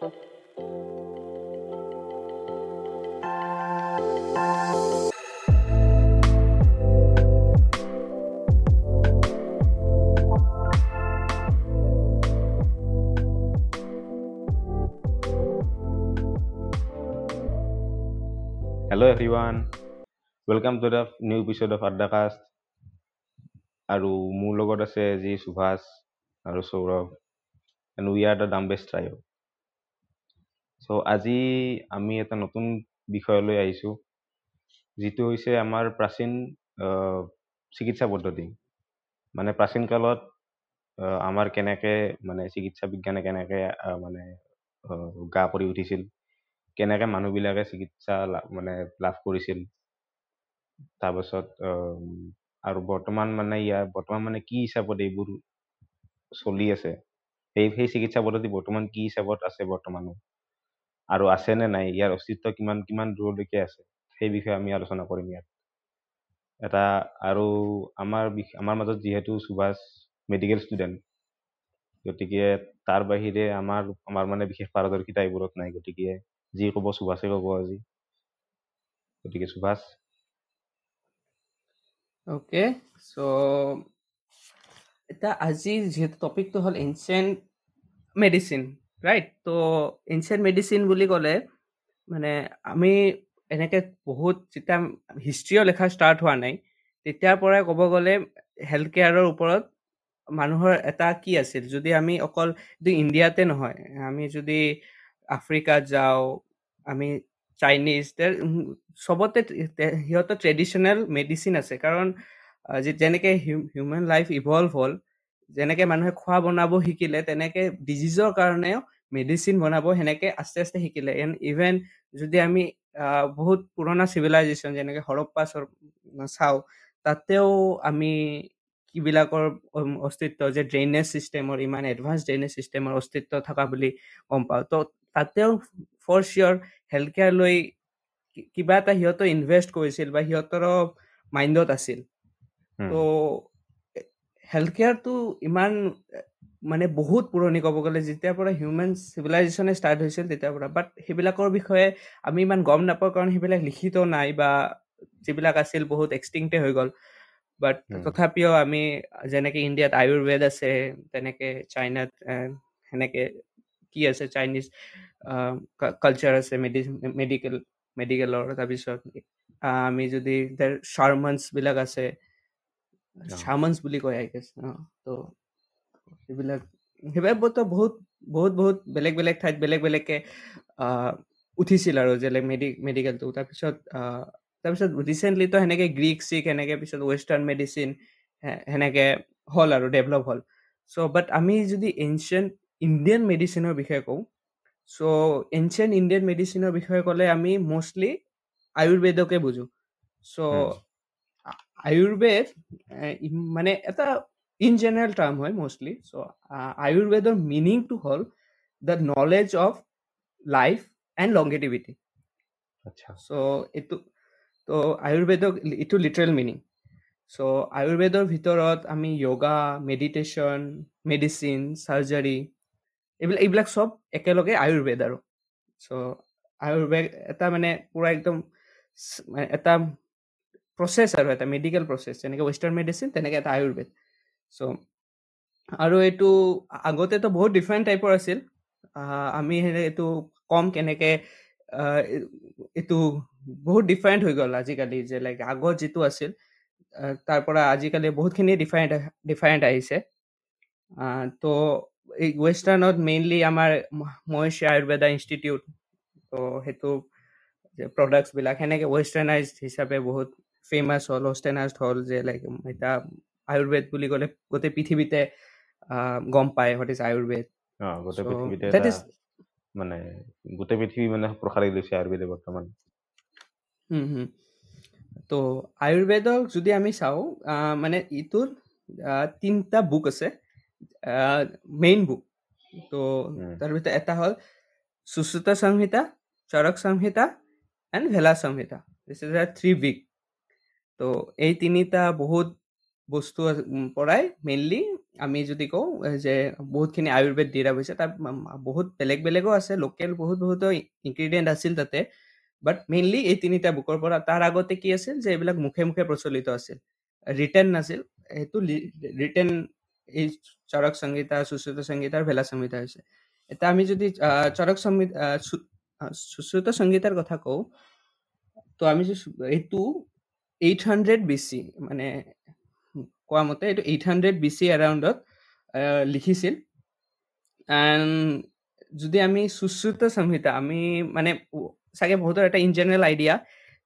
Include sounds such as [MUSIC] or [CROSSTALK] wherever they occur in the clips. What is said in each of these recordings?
Hello everyone, welcome to the new episode of Addacast আৰু মোৰ লগত আছে আজি সুভাষ আৰু Sourav and we are the dumbest trio so' আজি আমি এটা নতুন বিষয়লৈ আহিছোঁ যিটো হৈছে আমাৰ প্ৰাচীন চিকিৎসা পদ্ধতি। মানে প্ৰাচীন কালত আমাৰ কেনেকে মানে চিকিৎসা বিজ্ঞানে কেনেকে মানে গা কৰি উঠিছিল কেনেকে মানুহবিলাকে চিকিৎসা মানে লাভ কৰিছিল তাৰপাছত আৰু বৰ্তমান মানে ইয়াৰ বৰ্তমান মানে কি হিচাপত এইবোৰ চলি আছে সেই সেই চিকিৎসা পদ্ধতি বৰ্তমান কি হিচাপত আছে বৰ্তমানো? আৰু আছে নে নাই ইয়াৰ অস্তিত্ব কিমান কিমান দূৰলৈকে আছে সেই বিষয়ে আমি আলোচনা কৰিম ইয়াত। এটা আৰু আমাৰ আমাৰ মাজত যিহেতু সুভাষ মেডিকেল ষ্টুডেণ্ট গতিকে তাৰ বাহিৰে আমাৰ আমাৰ মানে বিশেষ পাৰদৰ্শিতা এইবোৰত নাই গতিকে যি ক'ব সুভাষে ক'ব আজি। গতিকে সুভাষ। অ'কে চ' এতিয়া আজি যিহেতু টপিকটো হ'ল এনচিয়েণ্ট মেডিচিন ৰাইট ত' এনচিয়েণ্ট মেডিচিন বুলি ক'লে মানে আমি এনেকৈ বহুত যেতিয়া হিষ্ট্ৰীও লেখা ষ্টাৰ্ট হোৱা নাই তেতিয়াৰ পৰাই ক'ব গ'লে হেল্থ কেয়াৰৰ ওপৰত মানুহৰ এটা কি আছিল? যদি আমি অকল ইণ্ডিয়াতে নহয় আমি যদি আফ্ৰিকাত যাওঁ আমি চাইনিজ চবতে সিহঁতৰ ট্ৰেডিশ্যনেল মেডিচিন আছে। কাৰণ যেনেকে হিউমেন লাইফ ইভল্ভ হ'ল যেনেকে মানুহে খোৱা বনাব শিকিলে তেনেকে ডিজিজৰ কাৰণেও মেডিচিন বনাব সেনেকে আস্তে আস্তে শিকিলে। এণ্ড ইভেন যদি আমি বহুত পুৰণা চিভিলাইজেশ্যন যেনেকে হৰপ্পা চাওঁ তাতেও আমি কিবিলাকৰ অস্তিত্ব যে ড্ৰেইনেজ ছিষ্টেমৰ ইমান এডভান্স ড্ৰেইনেজ ছিষ্টেমৰ অস্তিত্ব থকা বুলি গম পাওঁ। ত' তাতেও ফৰ চিয়'ৰ হেল্থ কেয়াৰ লৈ কিবা এটা সিহঁতে ইনভেষ্ট কৰিছিল বা সিহঁতৰো মাইণ্ডত আছিল। ত' হেল্থ কেয়াৰটো ইমান মানে বহুত পুৰণি ক'ব গ'লে যেতিয়াৰ পৰা হিউমেন চিভিলাইজেশ্যনে ষ্টাৰ্ট হৈছিল তেতিয়াৰ পৰা। বাট সেইবিলাকৰ বিষয়ে আমি ইমান গম নাপাওঁ কাৰণ সেইবিলাক লিখিত নাই বা যিবিলাক আছিল বহুত এক্সটিংক্টে হৈ গ'ল। বাট তথাপিও আমি যেনেকে ইণ্ডিয়াত আয়ুৰ্বেদ আছে তেনেকে চাইনাত সেনেকে কি আছে চাইনিজ কালচাৰ আছে মেডিকেল মেডিকেলৰ তাৰপিছত আমি যদি শাৰ্মানছবিলাক আছে অ, শাৰ্মানছ বুলি কয় আই গেছ তো সেইবিলাক সেইবিলাকতো বহুত বহুত বহুত বেলেগ বেলেগ ঠাইত বেলেগ বেলেগকে উঠিছিল আৰু যে মেডি মেডিকেলটো তাৰপিছত তাৰপিছত ৰিচেণ্টলিতো সেনেকে গ্ৰীক চিক সেনেকে পিছত ৱেষ্টাৰ্ণ মেডিচিন সেনেকে হ'ল আৰু ডেভেলপ হ'ল। চ' বাট আমি যদি এনচিয়েণ্ট ইণ্ডিয়ান মেডিচিনৰ বিষয়ে কওঁ চ' এনচিয়েণ্ট ইণ্ডিয়ান মেডিচিনৰ বিষয়ে ক'লে আমি মষ্টলি আয়ুৰ্বেদকে বুজোঁ। চ' আয়ুৰ্বেদ মানে এটা ইন জেনেৰেল টাৰ্ম হয় মষ্টলি চ' আয়ুৰ্বেদৰ মিনিংটো হ'ল the knowledge of life and longevity আচ্ছা। চ' এইটো তো আয়ুৰ্বেদক এইটো লিটাৰেল মিনিং চ' আয়ুৰ্বেদৰ ভিতৰত আমি য়োগা মেডিটেশ্যন মেডিচিন চাৰ্জাৰী এইবিলাক এইবিলাক চব একেলগে আয়ুৰ্বেদ আৰু। চ' আয়ুৰ্বেদ এটা মানে পূৰা একদম এটা প্ৰচেছ আৰু এটা মেডিকেল প্ৰচেছ যেনেকৈ ৱেষ্টাৰ্ণ মেডিচিন তেনেকৈ এটা আয়ুৰ্বেদ। চ' আৰু এইটো আগতেতো বহুত ডিফাৰেণ্ট টাইপৰ আছিল। আমি এইটো কম কেনেকৈ এইটো বহুত ডিফাৰেণ্ট হৈ গ'ল আজিকালি যে লাইক আগত যিটো আছিল তাৰ পৰা আজিকালি বহুতখিনি ডিফাৰেণ্ট ডিফাৰেণ্ট আহিছে। আহ, তো এই ৱেষ্টাৰ্ণত মেইনলি আমাৰ মহেশী আয়ুৰ্বেদা ইনষ্টিটিউট তো সেইটো প্ৰডাক্টছবিলাক সেনেকৈ ৱেষ্টাৰ্ণাইজ হিচাপে বহুত ফেমাছ হ'ল ৱেষ্টাৰ্ণাইজ হ'ল যে লাইক এতিয়া আয়ুৰ্বেদ বুলি ক'লে গোটেই পৃথিৱীতে গম পায় হোৱাট ইজ আয়ুৰ্বেদ। গোটেই পৃথিৱীতে এটা মানে গোটেই পৃথিৱী মানে প্ৰসাৰি লৈছে আয়ুৰ্বেদে বৰ্তমান। তো আয়ুৰ্বেদক যদি আমি চাওঁ মানে ইটোৰ তিনিটা বুক আছে মেইন বুক তো তাৰ ভিতৰত এটা হ'ল সুশ্ৰুত সংহিতা চৰক Samhita and Bhela Samhita. This is a three week তো এই তিনিটা বহুত বস্তু পৰাই মেইনলি আমি যদি কওঁ যে বহুতখিনি আয়ুৰ্বেদ ডিৰাইভ হৈছে তাত বহুত বেলেগ বেলেগো আছে লোকেল বহুত বহুত ইনগ্ৰিডিয়েণ্ট আছিল তাতে। বাট মেইনলি এই তিনিটা বুকৰ পৰা তাৰ আগতে কি আছিল যে এইবিলাক মুখে মুখে প্ৰচলিত আছিল। ৰিটেন নাছিল সেইটো ৰিটেন এই চৰক সংহিতা সুশ্ৰুত সংহিতা আৰু ভেলা সংহিতা হৈছে। এতিয়া আমি যদি চৰক সংহিতা সুশ্ৰুত সংহিতাৰ কথা কওঁ তো আমি এইটো এইট হাণ্ড্ৰেড বি চি মানে কোৱা মতে এইটো এইট হাণ্ড্ৰেড বি চি এৰাউণ্ডত লিখিছিল। এণ্ড যদি আমি সুশ্ৰুত সংহিতা আমি মানে চাগে বহুতৰ এটা ইন জেনেৰেল আইডিয়া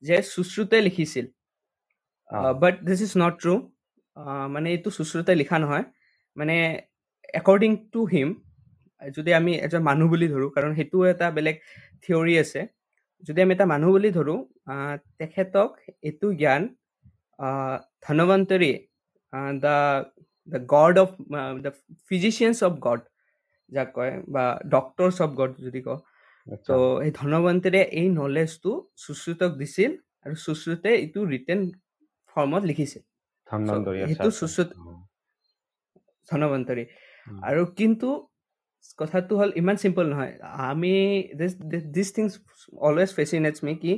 যে সুশ্ৰুতে লিখিছিল। But this is not true মানে এইটো সুশ্ৰুতে লিখা নহয়। মানে একৰ্ডিং টু হিম যদি আমি এজন মানুহ বুলি ধৰোঁ কাৰণ সেইটো এটা বেলেগ থিয়ৰী আছে। যদি আমি এটা মানুহ বুলি ধৰোঁ তেখেতক এইটো জ্ঞান Dhanvantari the the god of the physicians of god যাক কয় বা ডক্টৰছ অফ গড যদি কওঁ। তো এই ধনৱন্তৰে এই নলেজটো সুশ্ৰুতক দিছিল আৰু সুশ্ৰুতে এইটো ৰিটেন ফৰ্মত লিখিছিল সেইটো সুশ্ৰুত-। ধনৱন্তৰী। আৰু কিন্তু কথাটো হ'ল ইমান চিম্পল নহয়। আমি দিছ থিংছ অলৱেজ ফেচিনেটছ মি কি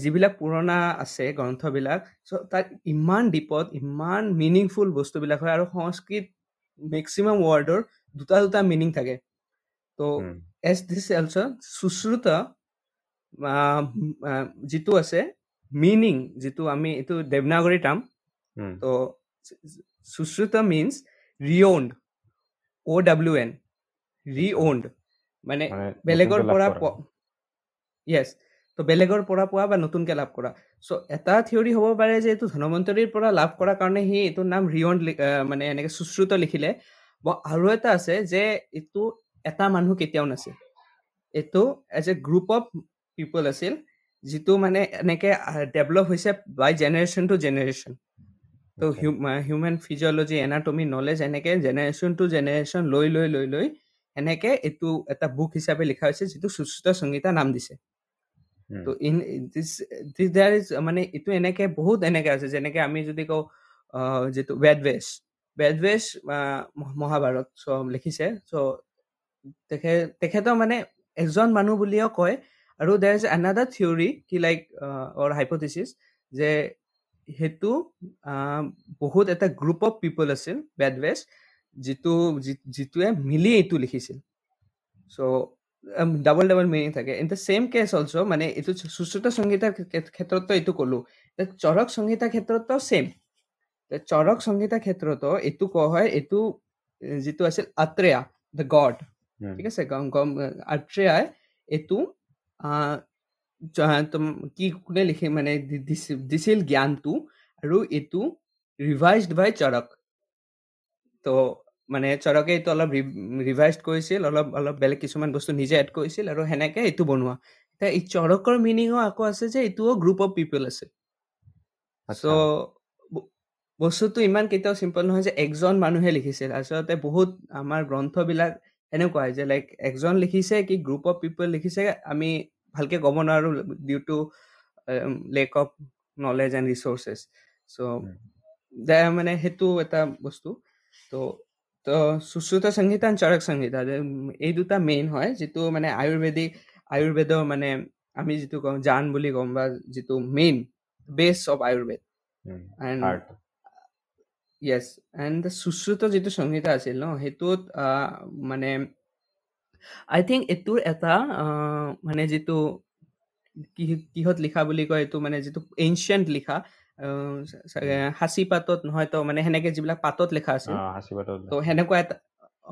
যিবিলাক পুৰণা আছে গ্ৰন্থবিলাক চ' তাত ইমান ডিপত ইমান মিনিংফুল বস্তুবিলাক হয় আৰু সংস্কৃত মেক্সিমাম ৱৰ্ডৰ দুটা দুটা মিনিং থাকে। ত' এজ দিছ অলছ সুশ্ৰুত যিটো আছে মিনিং যিটো আমি এইটো দেৱনাগৰী টাৰ্ম উম, তো সুশ্ৰুত মিনছ ৰিঅ'ণ্ড অ' ডাব্লিউ এন মানে বেলেগৰ পৰা। য়েছ তো বেলেগৰ পৰা পোৱা বা নতুনকৈ লাভ কৰা। চ' এটা থিয়ৰী হ'ব পাৰে যে এইটো ধনৱন্তৰীৰ পৰা লাভ কৰাৰ কাৰণে সি এইটোৰ নাম ৰিয়ন মানে এনেকৈ সুশ্ৰুত লিখিলে। ব- আৰু এটা আছে যে এইটো এটা মানুহ কেতিয়াও নাছিল। এইটো as a group of people আছিল যিটো মানে এনেকৈ ডেভেলপ হৈছে বাই জেনেৰেশ্যন টু জেনেৰেশ্যন তো। হিউমেন ফিজিঅলজি এনাটমি নলেজ এনেকৈ জেনেৰেশ্যন টু জেনেৰেশ্যন লৈ লৈ লৈ লৈ এনেকৈ এইটো এটা বুক হিচাপে লিখা হৈছে যিটো সুশ্ৰুত সংগীতা নাম দিছে। তো in this this there is মানে এইটো এনেকৈ বহুত এনেকৈ আছে যেনেকৈ আমি যদি কওঁ যিটো আহ, মহ- মহাভাৰত চ' লিখিছে। চ' তেখেত তেখেতৰ মানে এজন মানুহ বুলিও কয়। আৰু দেৰ ইজ এনাডাৰ থিয়ৰী কি লাইক অৰ হাইপথিচিছ যে সেইটো বহুত এটা গ্ৰুপ অফ পিপল আছিল বেদবেশ যিটো যিটোৱে মিলি এইটো লিখিছিল। চ' ডাবল ডাবল মিনিং থাকে। In the same case also' মানে এইটো সুশ্ৰুত সংগীতাৰ ক্ষে- ক্ষেত্ৰতো এইটো ক'লো। চৰক সংগীতাৰ ক্ষেত্ৰতো ছেম চৰক সংগীতাৰ ক্ষেত্ৰতো এইটো কোৱা হয় এইটো যিটো আছিল আত্ৰেয়া দ্য গড ঠিক আছে? আত্ৰেয়াই এইটো কি কোনে লিখি মানে দিছিল জ্ঞানটো আৰু এইটো ৰিভাইজড বাই চৰক। তো মানে চৰকে এইটো অলপ ৰিভাইজ কৰিছিল অলপ অলপ বেলেগ কিছুমান বস্তু নিজে এড কৰিছিল আৰু সেনেকে এইটো বনোৱা। এতিয়া এই চৰকৰ মিনিঙো আকৌ আছে যে এইটোও গ্ৰুপ অফ পিপল আছে। চ' বস্তুটো ইমান কেতিয়াও চিম্পল নহয় যে একজন মানুহে লিখিছিল। আচলতে বহুত আমাৰ গ্ৰন্থবিলাক এনেকুৱা যে লাইক একজন লিখিছে কি গ্ৰুপ অফ পিপল লিখিছে আমি ভালকে ক'ব নোৱাৰো due to lack of knowledge and researches so' মানে সেইটো এটা বস্তু। তো তো সুশ্ৰুত সংহিতা চৰক সংহিতা এই দুটা মেইন হয় যিটো মানে আয়ুৰ্বেদিক আয়ুৰ্বেদৰ মানে আমি যিটো কওঁ জান বুলি ক'ম বা যিটো main base of Ayurveda and. Yes and Sushruta যিটো সংহিতা আছিল ন সেইটোত মানে আই থিংক এইটোৰ এটা মানে যিটো কিহত লিখা বুলি কয় এইটো মানে যিটো এনচিয়েণ্ট লিখা সাঁচি পাতত নহয় তো মানে সেনেকে যিবিলাক পাতত লিখা পাতত তো সেনেকুৱা এটা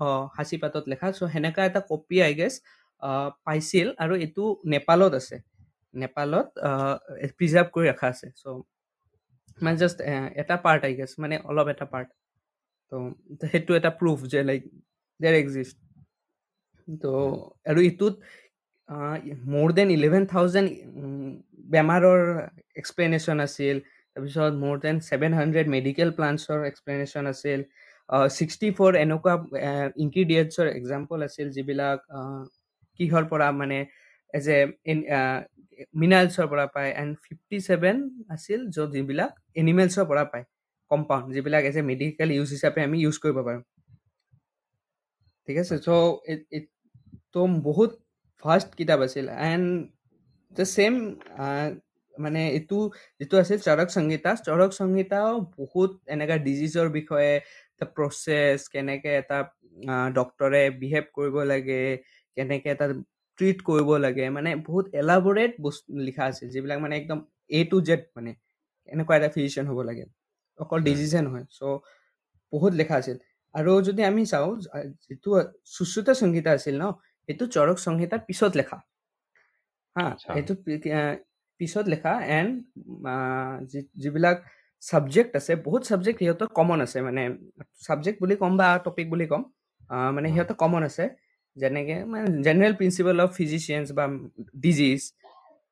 অঁ সাঁচি পাতত লেখা। চ' সেনেকুৱা এটা কপি আই গেছ পাইছিল আৰু এইটো নেপালত আছে। নেপালত প্ৰিজাৰ্ভ কৰি ৰখা আছে। চ' মানে জাষ্ট এটা পাৰ্ট আই গেছ মানে অলপ এটা পাৰ্ট তো সেইটো এটা প্ৰুফ যে লাইক দেৰ এক্সিষ্ট তো আৰু এইটোত মোৰ দেন ইলেভেন থাউজেণ্ড বেমাৰৰ এক্সপ্লেনেশ্যন আছিল। তাৰপিছত মোৰ দেন ছেভেন হাণ্ড্ৰেড মেডিকেল প্লান্টছৰ এক্সপ্লেনেশ্যন আছিল ছিক্সটি ফ'ৰ এনেকুৱা ইনগ্ৰিডিয়েণ্টছৰ এক্সাম্পল আছিল যিবিলাক কিহৰ পৰা মানে এজ এ মিনাৰেলছৰ পৰা পায় এণ্ড ফিফটি ছেভেন আছিল য'ত যিবিলাক এনিমেলছৰ পৰা পায় কম্পাউণ্ড যিবিলাক এজ এ মেডিকেল ইউজ হিচাপে আমি ইউজ কৰিব পাৰোঁ। ঠিক আছে চ' তো বহুত ফাৰ্ষ্ট কিতাপ আছিল এণ্ড দ্য ছেম মানে এইটো যিটো আছিল চৰক সংগীতা চৰক সংগীতাও বহুত এনেকুৱা ডিজিজৰ বিষয়ে প্ৰচেছ কেনেকৈ এটা ডক্টৰে বিহেভ কৰিব লাগে কেনেকৈ এটা ট্ৰিট কৰিব লাগে মানে বহুত এলাবৰেট বস্তু লিখা আছিল যিবিলাক মানে একদম এ টু জেড মানে এনেকুৱা এটা ফিজিচিয়ান হ'ব লাগে। অকল ডিজিজে নহয় চ' বহুত লিখা আছিল। আৰু যদি আমি চাওঁ যিটো সুশ্ৰুত সংহিতা আছিল ন সেইটো চৰক সংহিতাৰ পিছত লেখা। হা এইটো পিছত লেখা এণ্ড যিবিলাক ছাবজেক্ট আছে বহুত ছাবজেক্ট সিহঁতৰ কমন আছে মানে ছাবজেক্ট বুলি ক'ম বা টপিক বুলি ক'ম মানে সিহঁতৰ কমন আছে যেনেকৈ মানে জেনেৰেল প্ৰিন্সিপল অফ ফিজিচিয়ানছ বা ডিজিজ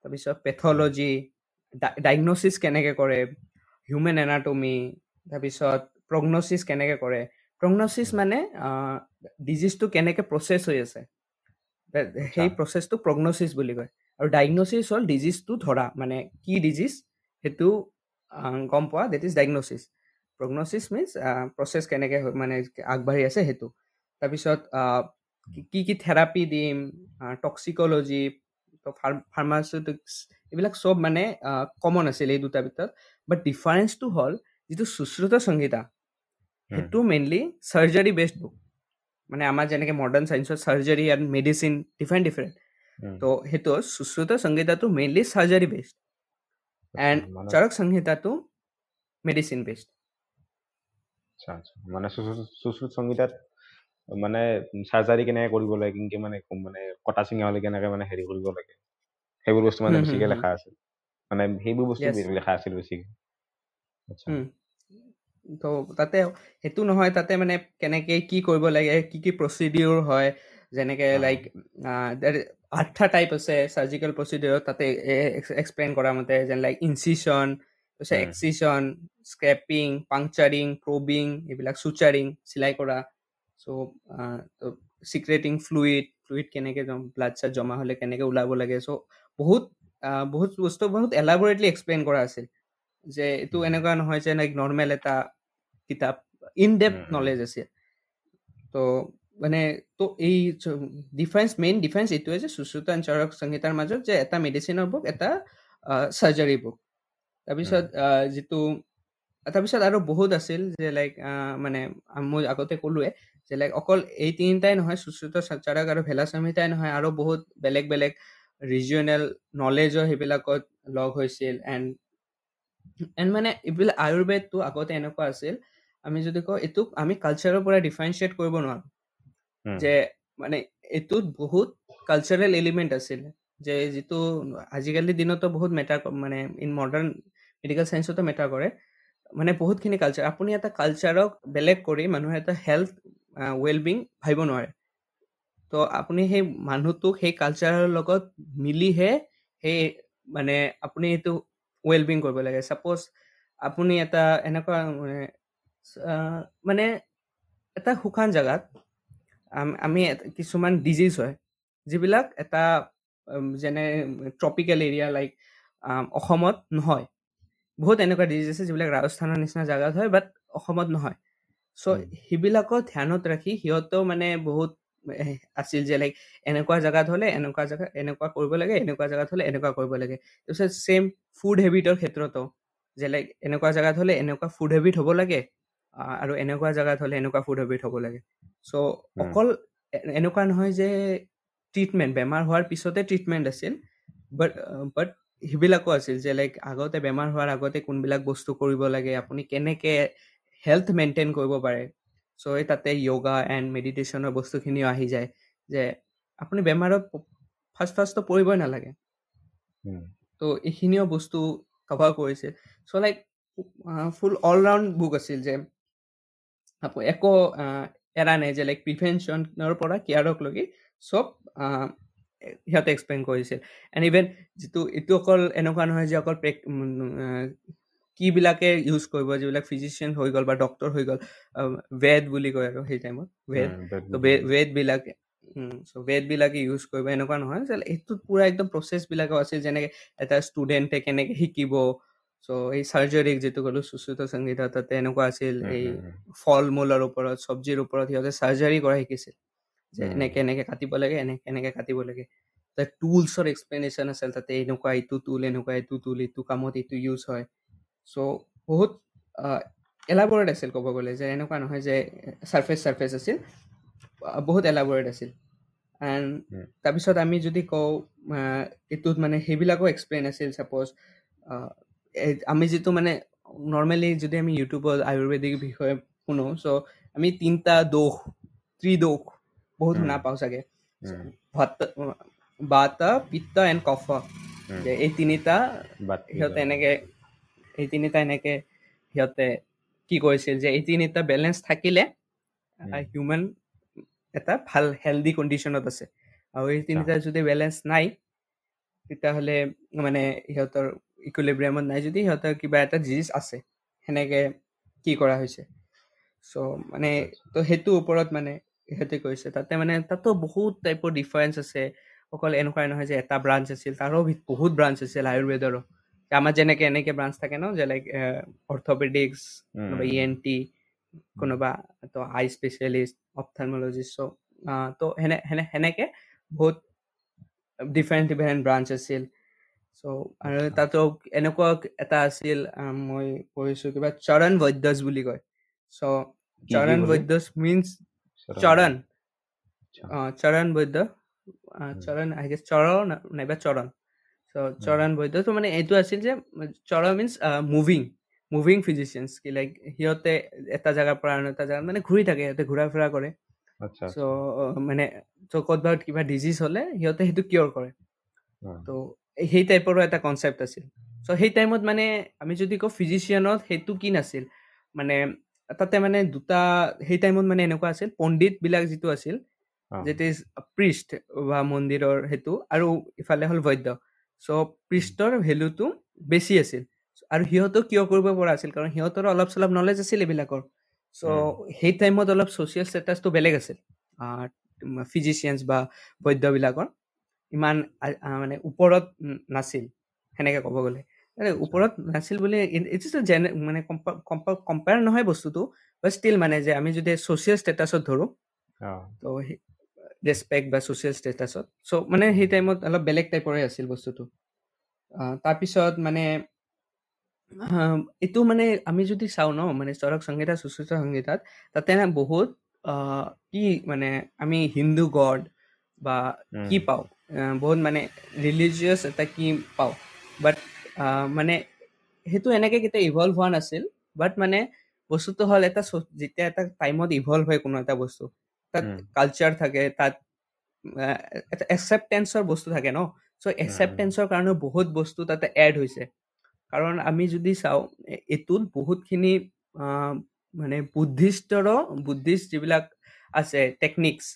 তাৰপিছত পেথলজি ডাইগনচিছ কেনেকৈ কৰে হিউমেন এনাটমি তাৰপিছত প্ৰগনচিছ কেনেকৈ কৰে প্ৰগনচিছ মানে ডিজিজটো কেনেকৈ প্ৰচেছ হৈ আছে সেই প্ৰচেছটো প্ৰগনচিছ বুলি কয়। আৰু ডাইগনচিছ হ'ল ডিজিজটো ধৰা মানে কি ডিজিজ সেইটো গম পোৱা that is diagnosis prognosis means process কেনেকৈ মানে আগবাঢ়ি আছে সেইটো। তাৰপিছত কি কি থেৰাপি দিম টক্সিকলজি ফাৰ্মাচিউটিক্স এইবিলাক চব মানে কমন আছিল এই দুটাৰ ভিতৰত। বাট ডিফাৰেঞ্চটো হ'ল যিটো সুশ্ৰুত সংহিতা সেইটো মেইনলি চাৰ্জাৰী বেষ্ট বুক মানে আমাৰ যেনেকৈ মডাৰ্ণ চায়েন্সৰ surgery and medicine different different তো সেইটো Sushruta সংহিতাটো mainly surgery based and Charaka সংহিতাটো medicine based আচ্ছা আচ্ছা মানে সুশ্ৰুত সংহিতাত মানে চাৰ্জাৰী কেনেকে কৰিব লাগে কেনেকে মানে মানে কটা চিঙা হ'লে কেনেকে মানে হেৰি কৰিব লাগে? সেইবোৰ বস্তু মানে বেছিকে লেখা আছিল। মানে সেইবোৰ বস্তু লেখা আছিল বেছিকে। তো তাতে সেইটো নহয় তাতে মানে কেনেকে কি কৰিব লাগে কি কি প্ৰচিডিউৰ হয় যেনেকে লাইক আঠটা টাইপ আছে চাৰ্জিকেল প্ৰচিডিউৰত তাতে এক্সপ্লেইন কৰা মতে যেন লাইক ইনচিছন তাৰপিছত এক্সিছন স্ক্ৰেপিং পাংচাৰিং প্ৰবিং এইবিলাক চুচাৰিং চিলাই কৰা। চ' চিক্ৰেটিং ফ্লুইড ফ্লুইড কেনেকৈ ব্লাড চাড জমা হ'লে কেনেকৈ ওলাব লাগে। চ' বহুত বহুত বস্তু বহুত এলাবৰেটলি এক্সপ্লেইন কৰা আছিল। যে এইটো এনেকুৱা নহয় যে লাইক নৰ্মেল এটা কিতাপ ইন ডেপ নলেজ আছে তো মানে তো এই ডিফাৰেঞ্চ মেইন ডিফাৰেঞ্চ এইটোৱে যে সুশ্ৰুত চৰক সংহিতাৰ মাজত যে এটা মেডিচিনৰ বুক এটা চাৰ্জাৰী বুক তাৰপিছত যিটো তাৰপিছত আৰু বহুত আছিল যে লাইক মানে মই আগতে ক'লোৱে যে লাইক অকল এই তিনিটাই নহয় সুশ্ৰুত চাৰক আৰু ভেলা সংহিতাই নহয় আৰু বহুত বেলেগ বেলেগ ৰিজিয়নেল নলেজৰ সেইবিলাকত লগ হৈছিল। এণ্ড এণ্ড মানে এইবিলাক আয়ুৰ্বেদটো আগতে এনেকুৱা আছিল আমি যদি কওঁ এইটোক আমি কালচাৰৰ পৰা ডিফাৰেঞ্চিয়েট কৰিব নোৱাৰোঁ। যে মানে এইটোত বহুত কালচাৰেল এলিমেণ্ট আছিল। যে যিটো আজিকালি দিনতো বহুত মেটাৰ মানে ইন মডাৰ্ণ মেডিকেল চায়েন্সতো মেটাৰ কৰে। মানে বহুতখিনি কালচাৰ আপুনি এটা কালচাৰক বেলেগ কৰি মানুহৰ এটা হেল্থ ৱেলবিং ভাবিব নোৱাৰে। তো আপুনি সেই মানুহটোক সেই কালচাৰৰ লগত মিলিহে সেই মানে আপুনি এইটো ৱেলবিং কৰিব লাগে। ছাপ'জ আপুনি এটা এনেকুৱা মানে এটা শুকান জেগাত আমি কিছুমান ডিজিজ হয় যিবিলাক এটা যেনে ট্ৰপিকেল এৰিয়া লাইক অসমত নহয়। বহুত এনেকুৱা ডিজিজ আছে যিবিলাক ৰাজস্থানৰ নিচিনা জেগাত হয় বাট অসমত নহয়। চ' সেইবিলাকত ধ্যানত ৰাখি সিহঁতেও মানে বহুত আছিল যে লাইক এনেকুৱা জেগাত হ'লে এনেকুৱা জেগা এনেকুৱা কৰিব লাগে এনেকুৱা জেগাত হ'লে এনেকুৱা কৰিব লাগে। তাৰপিছত ছেইম ফুড হেবিটৰ ক্ষেত্ৰতো যে লাইক এনেকুৱা জেগাত হ'লে এনেকুৱা ফুড হেবিট হ'ব লাগে। আৰু এনেকুৱা জেগাত হ'লে এনেকুৱা ফুড হেবিট হ'ব লাগে। চ' অকল এনেকুৱা নহয় যে ট্ৰিটমেণ্ট বেমাৰ হোৱাৰ পিছতে ট্ৰিটমেণ্ট আছিল বাট বাট সেইবিলাকো আছিল যে লাইক আগতে বেমাৰ হোৱাৰ আগতে কোনবিলাক বস্তু কৰিব লাগে আপুনি কেনেকৈ হেল্থ মেইনটেইন কৰিব পাৰে। চ' এই তাতে য়োগা এণ্ড মেডিটেশ্যনৰ বস্তুখিনিও আহি যায় যে আপুনি বেমাৰত ফাৰ্ষ্ট ফাৰ্ষ্টটো পৰিবই নালাগে। তো এইখিনিও বস্তু কভাৰ কৰিছিল। So' like full all round book আছিল যে একো এৰা নাই যে লাইক প্ৰিভেনশ্যনৰ পৰা কেয়াৰকলৈকে চব সিহঁতে এক্সপ্লেইন কৰিছিল এণ্ড ইভেন যিটো এইটো অকল এনেকুৱা নহয় যে অকল কিবিলাকে ইউজ কৰিব যিবিলাক ফিজিচিয়ান হৈ গ'ল বা ডক্তৰ হৈ গ'ল ৱেড বুলি কয় আৰু সেই টাইমত ৱেড ৱেডবিলাকে চ' ৱেডবিলাকে ইউজ কৰিব এনেকুৱা নহয় এইটোত পূৰা একদম প্ৰচেছবিলাকো আছিল যেনেকৈ এটা ষ্টুডেণ্টে কেনেকৈ শিকিব চ' এই চাৰ্জাৰীক যিটো ক'লো সুশ্ৰুত সংগীতা তাতে এনেকুৱা আছিল এই ফল মূলৰ ওপৰত চব্জিৰ ওপৰত সিহঁতে চাৰ্জাৰী কৰা শিকিছিল। যে এনেকে এনেকে কাটিব লাগে এনেকে এনেকে কাটিব লাগে। তাত টুলছৰ এক্সপ্লেনেশ্যন আছিল তাতে এনেকুৱা এইটো টুল এনেকুৱা এইটো টুল এইটো কামত এইটো ইউজ হয়। চ' বহুত এলাবৰেট আছিল ক'ব গ'লে যে এনেকুৱা নহয় যে ছাৰ্ফেচ ছাৰ্ফেচ আছিল বহুত এলাবৰেট আছিল। এণ্ড। তাৰপিছত আমি যদি কওঁ এইটোত মানে সেইবিলাকো এক্সপ্লেইন আছিল ছাপ'জ আমি যিটো মানে নৰ্মেলি যদি আমি ইউটিউবত আয়ুৰ্বেদিক বিষয়ে শুনো চ' আমি তিনিটা দোষ ত্ৰিদোষ বহুত। শুনা পাওঁ চাগে বাত পিত্ত এণ্ড কফ। যে এই তিনিটা সিহঁতে। এনেকে এই তিনিটা এনেকে সিহঁতে কি কৰিছিল যে এই তিনিটা বেলেঞ্চ থাকিলে উম। হিউমেন এটা ভাল হেল্ডি কণ্ডিশ্যনত আছে আৰু এই তিনিটা যদি বেলেঞ্চ নাই তেতিয়াহ'লে মানে সিহঁতৰ ইকুইলিব্ৰিয়ামত নাই যদি সিহঁতৰ কিবা এটা ডিজিজ আছে সেনেকে কি কৰা হৈছে। চ' মানে। তো সেইটোৰ ওপৰত মানে সিহঁতে কৈছে তাতে মানে তাতো বহুত টাইপৰ ডিফাৰেঞ্চ আছে। অকল এনেকুৱাই নহয় যে এটা ব্ৰাঞ্চ আছিল তাৰো বহুত ব্ৰাঞ্চ আছিল আয়ুৰ্বেদৰো। আমাৰ যেনেকে এনেকে ব্ৰাঞ্চ থাকে ন যে লাইক অৰ্থপেডিক্স কোনোবা ই এন টি কোনোবা তো আই স্পেচিয়েলিষ্ট অপথালমলজিষ্ট চ' তো সেনে সেনে সেনেকে বহুত ডিফাৰেণ্ট ডিফাৰেণ্ট ব্ৰাঞ্চ আছিল। চ' আৰু। তাতো এনেকুৱা এটা আছিল আহ, মই পঢ়িছোঁ কিবা চৰণ বৈদ্যস বুলি কয় চ' চৰণ বুলি? বৈদ্যস মিনছ চৰণ। চৰণ। আহ, বৈদ্য আহ। চৰণ গেছ চৰণ নাইবা চৰণ চ' চৰণ বৈদ্য তো মানে এইটো আছিল যে Charan means moving moving physicians কি লাইক সিহঁতে এটা জেগাৰ পৰা আন এটা জেগাত মানে ঘূৰি থাকে সিহঁতে ঘূৰা ফুৰা কৰে চ' মানে চ' ক'ৰবাত কিবা ডিজিজ হ'লে সিহঁতে সেইটো কিয়ৰ কৰে তো সেই টাইপৰো এটা কনচেপ্ট আছিল। চ' সেই টাইমত মানে আমি যদি কওঁ ফিজিচিয়ানত সেইটো কি নাছিল? মানে তাতে মানে দুটা সেই টাইমত মানে এনেকুৱা আছিল পণ্ডিতবিলাক যিটো আছিল যেট ইজ প্ৰিষ্ট বা মন্দিৰৰ সেইটো আৰু ইফালে হ'ল বৈদ্য। চ' প্ৰিষ্টৰ ভেলুটো বেছি আছিল। আৰু সিহঁতেও কিয় কৰিব পৰা আছিল? কাৰণ সিহঁতৰো অলপ চলপ নলেজ আছিল এইবিলাকৰ। চ' সেই টাইমত অলপ ছ'চিয়েল ষ্টেটাছটো বেলেগ আছিল। ফিজিচিয়ানছ বা বৈদ্যবিলাকৰ। ইমান মানে ওপৰত নাছিল সেনেকে ক'ব গ'লে। ওপৰত নাছিল বুলি ইটছ ইজ যেনে মানে কম্পেয়াৰ নহয় বস্তুটো বাট ষ্টিল মানে যে আমি যদি ছ'চিয়েল ষ্টেটাছত ধৰোঁ তো ৰেচপেক্ট বা ছ'চিয়েল ষ্টেটাছত চ' মানে সেই টাইমত অলপ বেলেগ টাইপৰে আছিল বস্তুটো। তাৰপিছত মানে এইটো মানে আমি যদি চাওঁ ন মানে চৰক সংগীতা সুশ্ৰুত সংগীতাত তাতে বহুত কি মানে আমি হিন্দু গড বা কি পাওঁ? বহুত মানে ৰিলিজিয়াছ এটা কি পাওঁ। বাট মানে সেইটো এনেকে কেতিয়া ইভল্ভ হোৱা নাছিল। বাট মানে বস্তুটো হ'ল এটা যেতিয়া এটা টাইমত ইভল্ভ হয় কোনো এটা বস্তু তাত কালচাৰ থাকে তাত এটা একচেপ্টেঞ্চৰ বস্তু থাকে ন। চ' একচেপ্টেঞ্চৰ কাৰণে বহুত বস্তু তাতে এড হৈছে। কাৰণ আমি যদি চাওঁ এইটোত বহুতখিনি মানে বুদ্ধিষ্টৰো বুদ্ধিষ্ট যিবিলাক আছে টেকনিক্স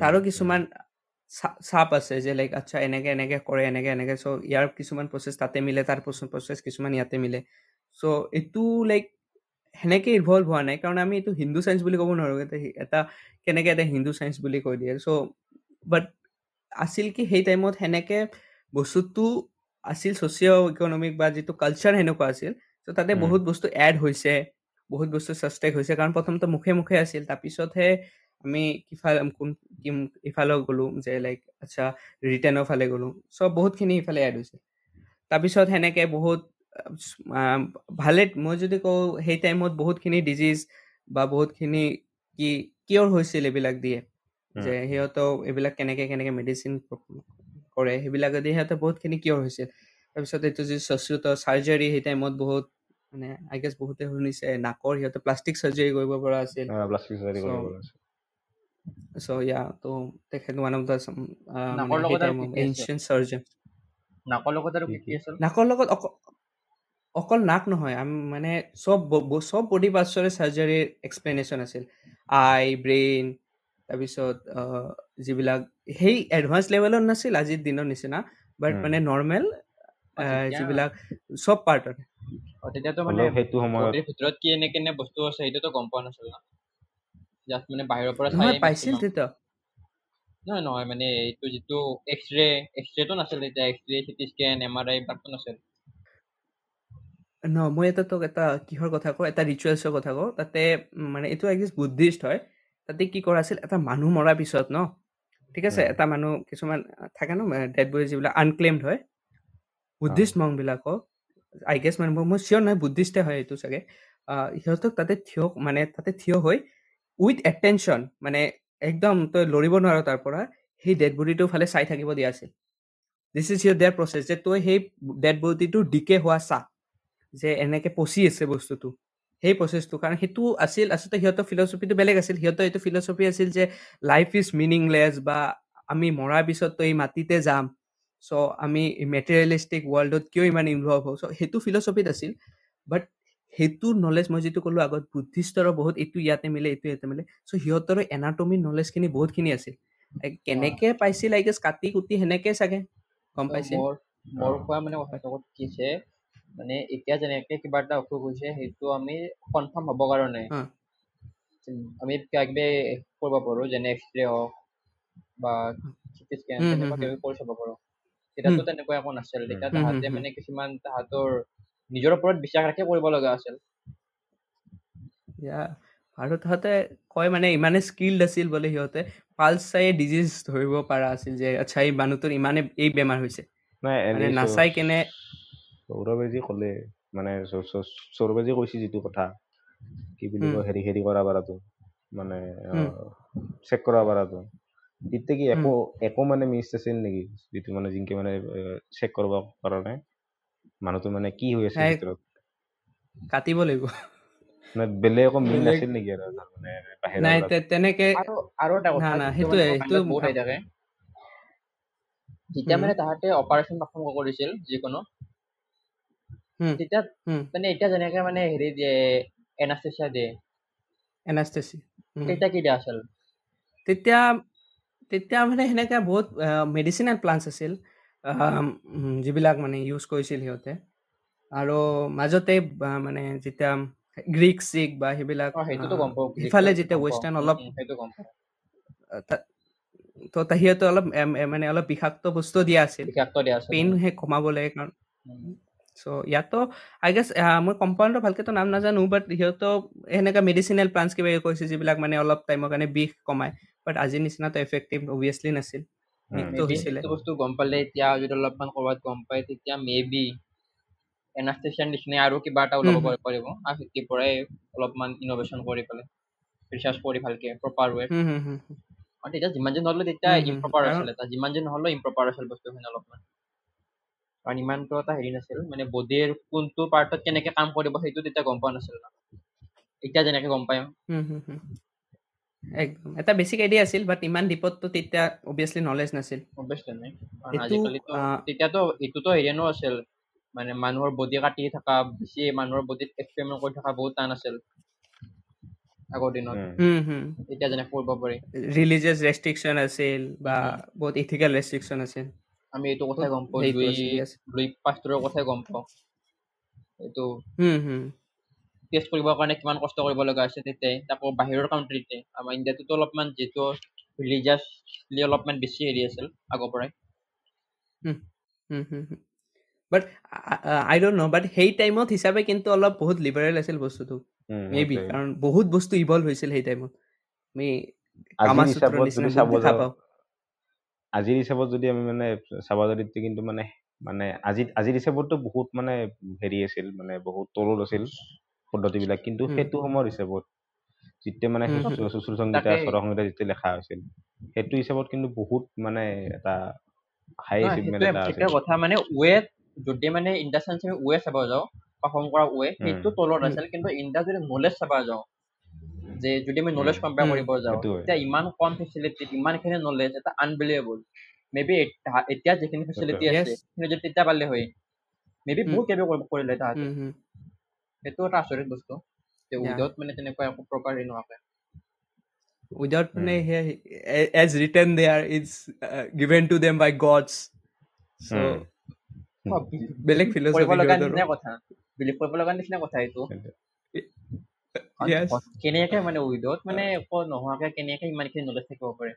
তাৰো কিছুমান চাপ আছে যে লাইক আচ্ছা এনেকে এনেকে কৰে এনেকে এনেকে। চ' ইয়াৰ কিছুমান প্ৰচেছ তাতে মিলে তাৰ প্ৰচেছ কিছুমান ইয়াতে মিলে। চ' এইটো লাইক সেনেকে ইনভলভ হোৱা নাই। কাৰণ আমি এইটো হিন্দু চাইন্স বুলি ক'ব নোৱাৰোঁ। এটা কেনেকে এটা হিন্দু চাইন্স বুলি কৈ দিয়ে। চ' বাট আছিল কি সেই টাইমত সেনেকে বস্তুটো আছিল ছ'চিঅ' ইকনমিক বা যিটো কালচাৰ সেনেকুৱা আছিল। চ' তাতে। বহুত বস্তু এড হৈছে বহুত বস্তু ছাষ্টেক হৈছে। কাৰণ প্ৰথমতে মুখে মুখে আছিল। তাৰপিছতহে আমি কিফাল কোন ইফালে গ'লোঁ যে লাইক আচ্ছা ৰিটেনৰ ফালে গ'লোঁ। চ' বহুতখিনি ইফালে এড হৈছে। তাৰপিছত সেনেকে বহুত ভালে মই যদি কওঁ সেই টাইমত বহুতখিনি ডিজিজ বা বহুতখিনি কি কিয়ৰ হৈছিল এইবিলাক দিয়ে। যে সিহঁতেও এইবিলাক কেনেকে কেনেকে মেডিচিন কৰে সেইবিলাক দি সিহঁতে বহুতখিনি কিয়ৰ হৈছিল। তাৰপিছত এইটো যি চশ্ৰুত চাৰ্জাৰী সেই টাইমত বহুত মানে আই গেছ বহুতে শুনিছে নাকৰ সিহঁতে প্লাষ্টিক চাৰ্জাৰী কৰিব পৰা আছিল। So, কৰিব আছে। চ' ইয়া তো তেখেত ওৱান অফ দ্য নাকৰ মানে লগত আৰু কি কি আছে? নাকৰ লগত আৰু কি কি কি? কি আছিল নাকৰ লগত অক- অকল নাক নহয় আমি মানে চব ব- ব- চব বডি পাৰ্টছৰে চাৰ্জাৰীৰ এক্সপ্লেনেশ্যন আছিল আই ব্ৰেইন তাৰপিছত আহ, যিবিলাক সেই এডভান্স লেভেলত নাছিল আজিৰ দিনৰ নিচিনা বাট উম। মানে নৰ্মেল অ, তেতিয়া- যিবিলাক চব পাৰ্টৰ অ, তেতিয়াতো মানে হ'লেও সেইটো সময়ত বডিৰ ভিতৰত কি এনে কেনে বস্তু আছে সেইটোতো গম পোৱা নাছিল না জাষ্ট মানে বাহিৰৰ পৰা চাই পাইছিল তেতিয়া নহয় নহয় মানে এইটো যিটো এক্স ৰে এক্স ৰেটো নাছিল তেতিয়া X ray CT scan M R I এইবিলাকতো নাছিল। ন মই এটা তোক এটা কিহৰ কথা কওঁ এটা ৰিচুৱেলছৰ কথা কওঁ তাতে মানে এইটো একজিষ্ট বুদ্ধিষ্ট হয় তাতে কি কৰা আছিল এটা মানুহ মৰাৰ পিছত ন ঠিক আছে। এটা মানুহ কিছুমান থাকে ন ডেড বডি যিবিলাক আনক্লেইমড হয় বুদ্ধিষ্ট মংবিলাকক আই গেছ মানে মই- চিয়'ৰ নহয় বুদ্ধিষ্টে হয় এইটো চাগে সিহঁতক তাতে থিয় মানে তাতে থিয় হৈ উইথ এটেনশ্যন মানে একদম তই লৰিব নোৱাৰ তাৰ পৰা সেই ডেড বডিটোৰ ফালে চাই থাকিব দিয়া আছিল this is your there process যে তই সেই ডেড বডিটো ডিকে হোৱা চা যে এনেকে পচি আছে বস্তুটো। সেই প্ৰচেছটো কাৰণ সেইটো আছিল আচলতে সিহঁতৰ ফিলচফিটো বেলেগ আছিল। সিহঁতৰ এইটো ফিলচফি আছিল যে লাইফ ইজ মিনিংলেছ বা আমি মৰাৰ পিছত তই মাটিতে যাম চ' আমি মেটেৰিয়েলিষ্টিক ৱৰ্ল্ডত কিয় ইমান ইনভলভ হওঁ। চ' সেইটো ফিলচফিত আছিল বাট সেইটো নলেজ মই যিটো ক'লো আগত বুদ্ধিষ্টৰো বহুত এইটো ইয়াতে মিলে এইটো ইয়াতে মিলে। চ' সিহঁতৰ এনাটমি নলেজখিনি বহুতখিনি আছিল। এই কেনেকে পাইছিল আই গেছ কাটি কুটি সেনেকে চাগে গম ত' পাইছিল মোৰ। কোৱা মানে কথাটো কি হৈছে মানে এতিয়া যেনেকে কিবা এটা অসুখ হৈছে সেইটো আমি কনফাৰ্ম হ'ব কাৰণে আমি কিবা কিবি কৰিব পাৰোঁ যেনে এক্সৰে হওক বা চিটি স্কেন তেনেকুৱা কিবা কৰি চাব পাৰোঁ। তেতিয়াতো তেনেকুৱা একো নাছিল তেতিয়া তাহাঁতে। মানে কিছুমান তাহাঁতৰ নিজৰ ওপৰত বিশ্বাস ৰাখি কৰিব লগা আছিল। আৰু তাহাঁতে কয় মানে ইমানে স্কিল্ড আছিল বোলে সিহঁতে। পালচ চাই ডিজিজ ধৰিব পৰা আছিল যে আচ্ছা এই মানুহটোৰ ইমানে এই বেমাৰ হৈছে। মানে নাচাই কেনে সৌৰভে যি ক'লে মানে সৌৰভে যি কৈছে যিটো কথা। কি বুলি কয় হেৰি হেৰি কৰা পাৰাটো মানে চেক কৰা পাৰাটো তেতিয়া কি। একো একো মানে মিছ আছিল নেকি? যিটো মানে জিংকে মানে চেক কৰিব কাৰণে। মানুহটো মানে কি হৈ আছে ভিতৰত? কাটিব লাগিব। মানে বেলেগ একো মিল নাছিল নেকি আৰু মানে নাই তেনেকে আৰু আৰু এটা না কথা না সেইটোৱে সেইটো বহুত আহি থাকে। যেতিয়া মানে তাহাঁতে অপাৰেশ্যন পাৰফৰ্ম কৰিছিল যিকোনো। তেতিয়া মানে এতিয়া যেনেকে মানে হেৰি দিয়ে এনাস্থেচিয়া দিয়ে। এনাষ্টেচি উম। তেতিয়া কি দিয়া আছিল? তেতিয়া তেতিয়া মানে সেনেকে বহুত মেডিচিনেল প্লান্টছ আছিল। যিবিলাক মানে ইউজ কৰিছিল সিহঁতে। আৰু মাজতে মানে যেতিয়া গ্ৰীক চিক বা সেইবিলাক সিফালে যেতিয়া ৱেষ্টাৰ্ণ অলপ তা- সিহঁতে অলপ মানে অলপ বিষাক্ত বস্তু দিয়া আছিল। পেইন সেই কমাবলৈ কাৰণ। চ' ইয়াতো আই গেছ মই কম্পাউণ্ডৰ ভালকেতো নাম নাজানো বাট সিহঁতক সেনেকা মেডিচিনেল প্লান্টছ কিবা কৰিছে যিবিলাক মানে অলপ টাইমৰ কাৰণে বিষ কমায়। বাট আজিৰ নিচিনাটো এফেক্টিভ অভিয়াছলি নাছিল। মৃত্যু মেবি হৈছিলে। সেইটো বস্তু গম পালে এতিয়া যদি অলপমান ক'ৰবাত গম পায় তেতিয়া মেবি এনাষ্টেচিয়াৰ নিচিনাই আৰু কিবা এটা ওলাব পাৰিব। আৰু সেইটোৰ পৰাই অলপমান ইন'ভেশ্যন কৰি পেলাই ৰিচাৰ্চ কৰি ভালকে প্ৰপাৰ ৱে আৰু তেতিয়া যিমান যি নহ'লেও তেতিয়া ইম্প্ৰপাৰ আছিলে। যিমান যি নহ'লেও ইম্প্ৰপাৰ আছিল বস্তুখিনি অলপমান। কাৰণ ইমানটো এটা হেৰি নাছিল মানে বডিৰ কোনটো পাৰ্টত কেনেকে কাম কৰিব সেইটো তেতিয়া গম পোৱা নাছিল ন। এতিয়া যেনেকে গম পায়। একদম এটা বেছিক আইডিয়া আছিল বাট ইমান ডিপতটো তেতিয়া অভিয়াছলি নলেজ নাছিল অৱশ্যে নাই আজিকালিতো তেতিয়াতো এইটোতো হেৰিয়ানো আছিল মানে মানুহৰ বডি কাটি থকা বেছি মানুহৰ বডিত এক্সপেৰিমেণ্ট কৰি থকা বহুত টান আছিল আগৰ দিনত উম। হুম, হুম। এতিয়া যেনেকে কৰিব পাৰি ৰিলিজিয়াছ ৰেষ্ট্ৰিকশ্যন আছিল বা। বহুত ইথিকেল ৰেষ্ট্ৰিকশ্যন আছিল আমি এইটো কথাই গম পাওঁ লুই। লুই পাষ্টৰৰ কথাই গম পাওঁ এইটো হুম, হুম। টেষ্ট কৰিবৰ কাৰণে কিমান কষ্ট কৰিব লগা হৈছে তেতিয়াই তাকো বাহিৰৰ কাউণ্ট্ৰিতে আমাৰ ইণ্ডিয়াটোতো অলপমান যিহেতু ৰিলিজিয়াছলি অলপমান বেছি হেৰি আছিল আগৰ পৰাই। বাট আই ডোণ্ট ন' বাট সেই টাইমত হিচাপে কিন্তু অলপ বহুত লিবাৰেল আছিল বস্তুটো। Maybe. কাৰণ বহুত বস্তু ইভল্ভ হৈছিল সেই টাইমত আমি আজিৰ হিচাপত যদি আমি মানে চাব যদি কিন্তু মানে মানে আজি আজিৰ হিচাপততো বহুত মানে হেৰি আছিল মানে বহুত তলত আছিল। পদ্ধতিবিলাক। কিন্তু সেইটো সময়ৰ হিচাপত যেতিয়া মানে সুশ্ৰু সংগীতা স্বৰ সংগীতা যেতিয়া লেখা হৈছিল সেইটো হিচাপত কিন্তু বহুত মানে এটা হাই এচিভমেণ্ট এটা আছিল। সেইটোৱে কথা মানে ৱে যদি মানে চেন্স আমি ৱে চাব যাওঁ পাৰফৰ্ম কৰা ৱে সেইটো তলত আছিল কিন্তু যদি নলেজ চাব যাওঁ যে যদি আমি নলেজ কম্পেয়াৰ কৰিব যাওঁ তেতিয়া ইমান কম ফেচিলিটিত ইমানখিনি নলেজ এটা আনবিলিয়েবল মেবি এতিয়া যিখিনি ফেচিলিটি। আছে. সেইখিনি যদি তেতিয়া পালে হয় মেবি বহুত কিবা কৰিলে তাহাঁতে। হুম, হুম, সেইটো এটা আচৰিত বস্তু যে Yeah. উইদাউট মানে তেনেকুৱা একো প্ৰপাৰ হেৰি নোহোৱাকে without মানে উম, সেই as written there it's uh, given to them by gods. So um, O, um, believe- বেলেগ believe philosophy কৰিব লগা সিহঁতৰো। নিচিনা কথা বিলিভ কৰিব লগা নিচিনা কথা এইটো সেইটোৱে। কাৰণ yes ক- কেনেকে মানে উইডত মানে একো নোহোৱাকে কেনেকে ইমানখিনি নলেজ থাকিব পাৰে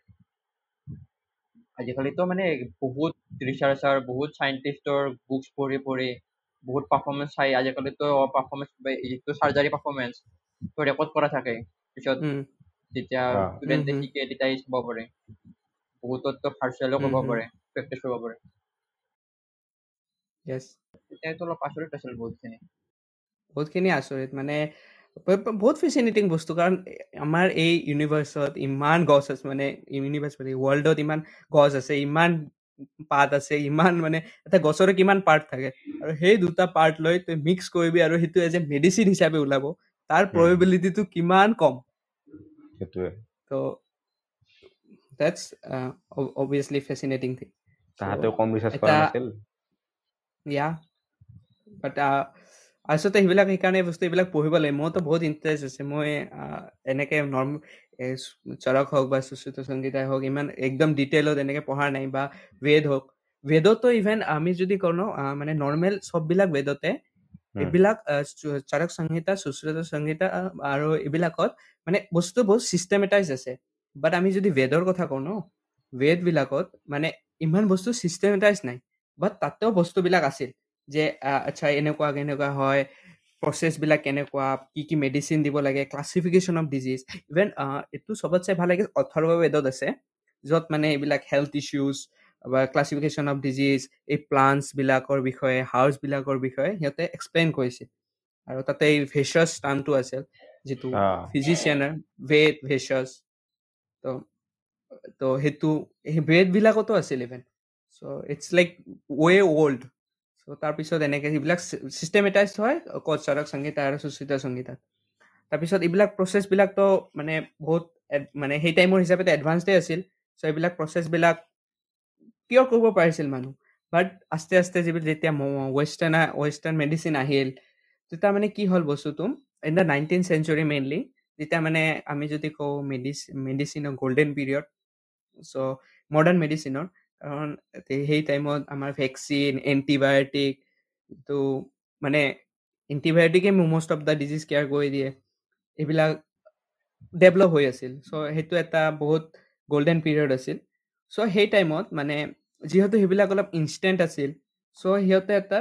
আজিকালিতো মানে বহুত ৰিচাৰ্চাৰ বহুত চাইণ্টিষ্টৰ বুকছ পঢ়ি পঢ়ি বহুত পাৰফৰ্মেঞ্চ চাই। আজিকালিতো পাৰফৰ্মেঞ্চ যিটো চাৰ্জাৰী পাৰফৰ্মেঞ্চ তো ৰেকৰ্ড কৰা থাকে। পিছত যেতিয়া। ষ্টুডেণ্টে। শিকে তেতিয়া ই চাব পাৰে। বহুততো ভাৰ্চুৱেলো কৰিব। পাৰে প্ৰেক্টিচ কৰিব পাৰে। Yes তেতিয়াতো অলপ আচৰিত আছিল বহুতখিনি। বহুতখিনি আচৰিত। মানে বহুত ফেচিনেটিং বস্তু। কাৰণ আমাৰ এই ইউনিভাৰ্চত ইমান গছ আছে। মানে ইউনিভাৰ্চ ৱৰ্ল্ডত ইমান গছ আছে। ইমান পাত আছে ইমান মানে এটা গছৰে কিমান পাৰ্ট থাকে। আৰু সেই দুটা পাৰ্ট লৈ তই মিক্স কৰিবি আৰু সেইটো এজ এ মেডিচিন হিচাপে ওলাব। তাৰ প্ৰবেবিলিটিটো কিমান কম? সেইটোৱে। তো অবভিয়াছলি ফেচিনেটিং থিং তাহাঁতেও কম ৰিচাৰ্চ কৰা নাছিল? ইয়া বাট আচলতে সেইবিলাক সেইকাৰণে বস্তু এইবিলাক পঢ়িব লাগে। মোৰতো বহুত ইণ্টাৰেষ্ট আছে। মই এনেকে নৰ্ম চৰক হওক বা সুশ্ৰুত সংগীতাই হওক ইমান একদম ডিটেইলত এনেকে পঢ়া নাই বা বেদ হওক। বেদতো ইভেন আমি যদি কওঁ মানে নৰ্মেল চববিলাক বেদতে উম, এইবিলাক চৰক সংহিতা সুশ্ৰুত সংহিতা আৰু এইবিলাকত মানে বস্তু বহুত চিষ্টেমেটাইজ আছে। বাট আমি যদি বেদৰ কথা কওঁ ন বেদবিলাকত মানে ইমান বস্তু চিষ্টেমেটাইজ নাই। বাট তাতেও বস্তুবিলাক আছিল। যে আচ্ছা এনেকুৱা কেনেকুৱা হয় প্ৰচেছবিলাক কেনেকুৱা কি কি মেডিচিন দিব লাগে ক্লাছিফিকেশ্যন অফ ডিজিজ ইভেন এইটো চবতছে ভাল লাগে অথৰ্ব বেদত আছে য'ত মানে এইবিলাক হেল্থ ইছ্যুজ বা ক্লাছিফিকেশ্যন অফ ডিজিজ এই প্লাণ্টছবিলাকৰ বিষয়ে হাউচবিলাকৰ বিষয়ে সিহঁতে এক্সপ্লেইন কৰিছিল আৰু তাতে এই ভেচাছ টাৰ্মটো আছিল যিটো ফিজিচিয়ানৰ ভেদ ভেচাছ তো তো সেইটো সেই ভেদবিলাকতো আছিল even so' it's like way old so' তাৰপিছত এনেকৈ সেইবিলাক ছিষ্টেমেটাইজ হয় ক'ত চৰক সংগীতা আৰু সুচিত সংগীতাত। তাৰপিছত এইবিলাক প্ৰচেছবিলাকতো মানে বহুত মানে সেই টাইমৰ হিচাপে এডভান্সডে আছিল। চ' এইবিলাক প্ৰচেছবিলাক কিয় কৰিব পাৰিছিল মানুহ। বাট আস্তে আস্তে যিবিলাক যেতিয়া ৱেষ্টাৰ্ণ ৱেষ্টাৰ্ণ মেডিচিন আহিল তেতিয়া মানে কি হ'ল বস্তুটো in the nineteen century mainly যেতিয়া মানে আমি যদি কওঁ মেডিচিন মেডিচিনৰ গল্ডেন পিৰিয়ড চ' মডাৰ্ণ মেডিচিনৰ কাৰণ সেই টাইমত আমাৰ ভেকচিন এণ্টিবায়'টিক তো মানে এণ্টিবায়'টিকে most of the disease care কৰি দিয়ে। এইবিলাক ডেভেলপ হৈ আছিল। চ' সেইটো এটা বহুত গল্ডেন পিৰিয়ড আছিল। চ' সেই টাইমত মানে যিহেতু সেইবিলাক অলপ ইনষ্টেণ্ট আছিল চ' সিহঁতে এটা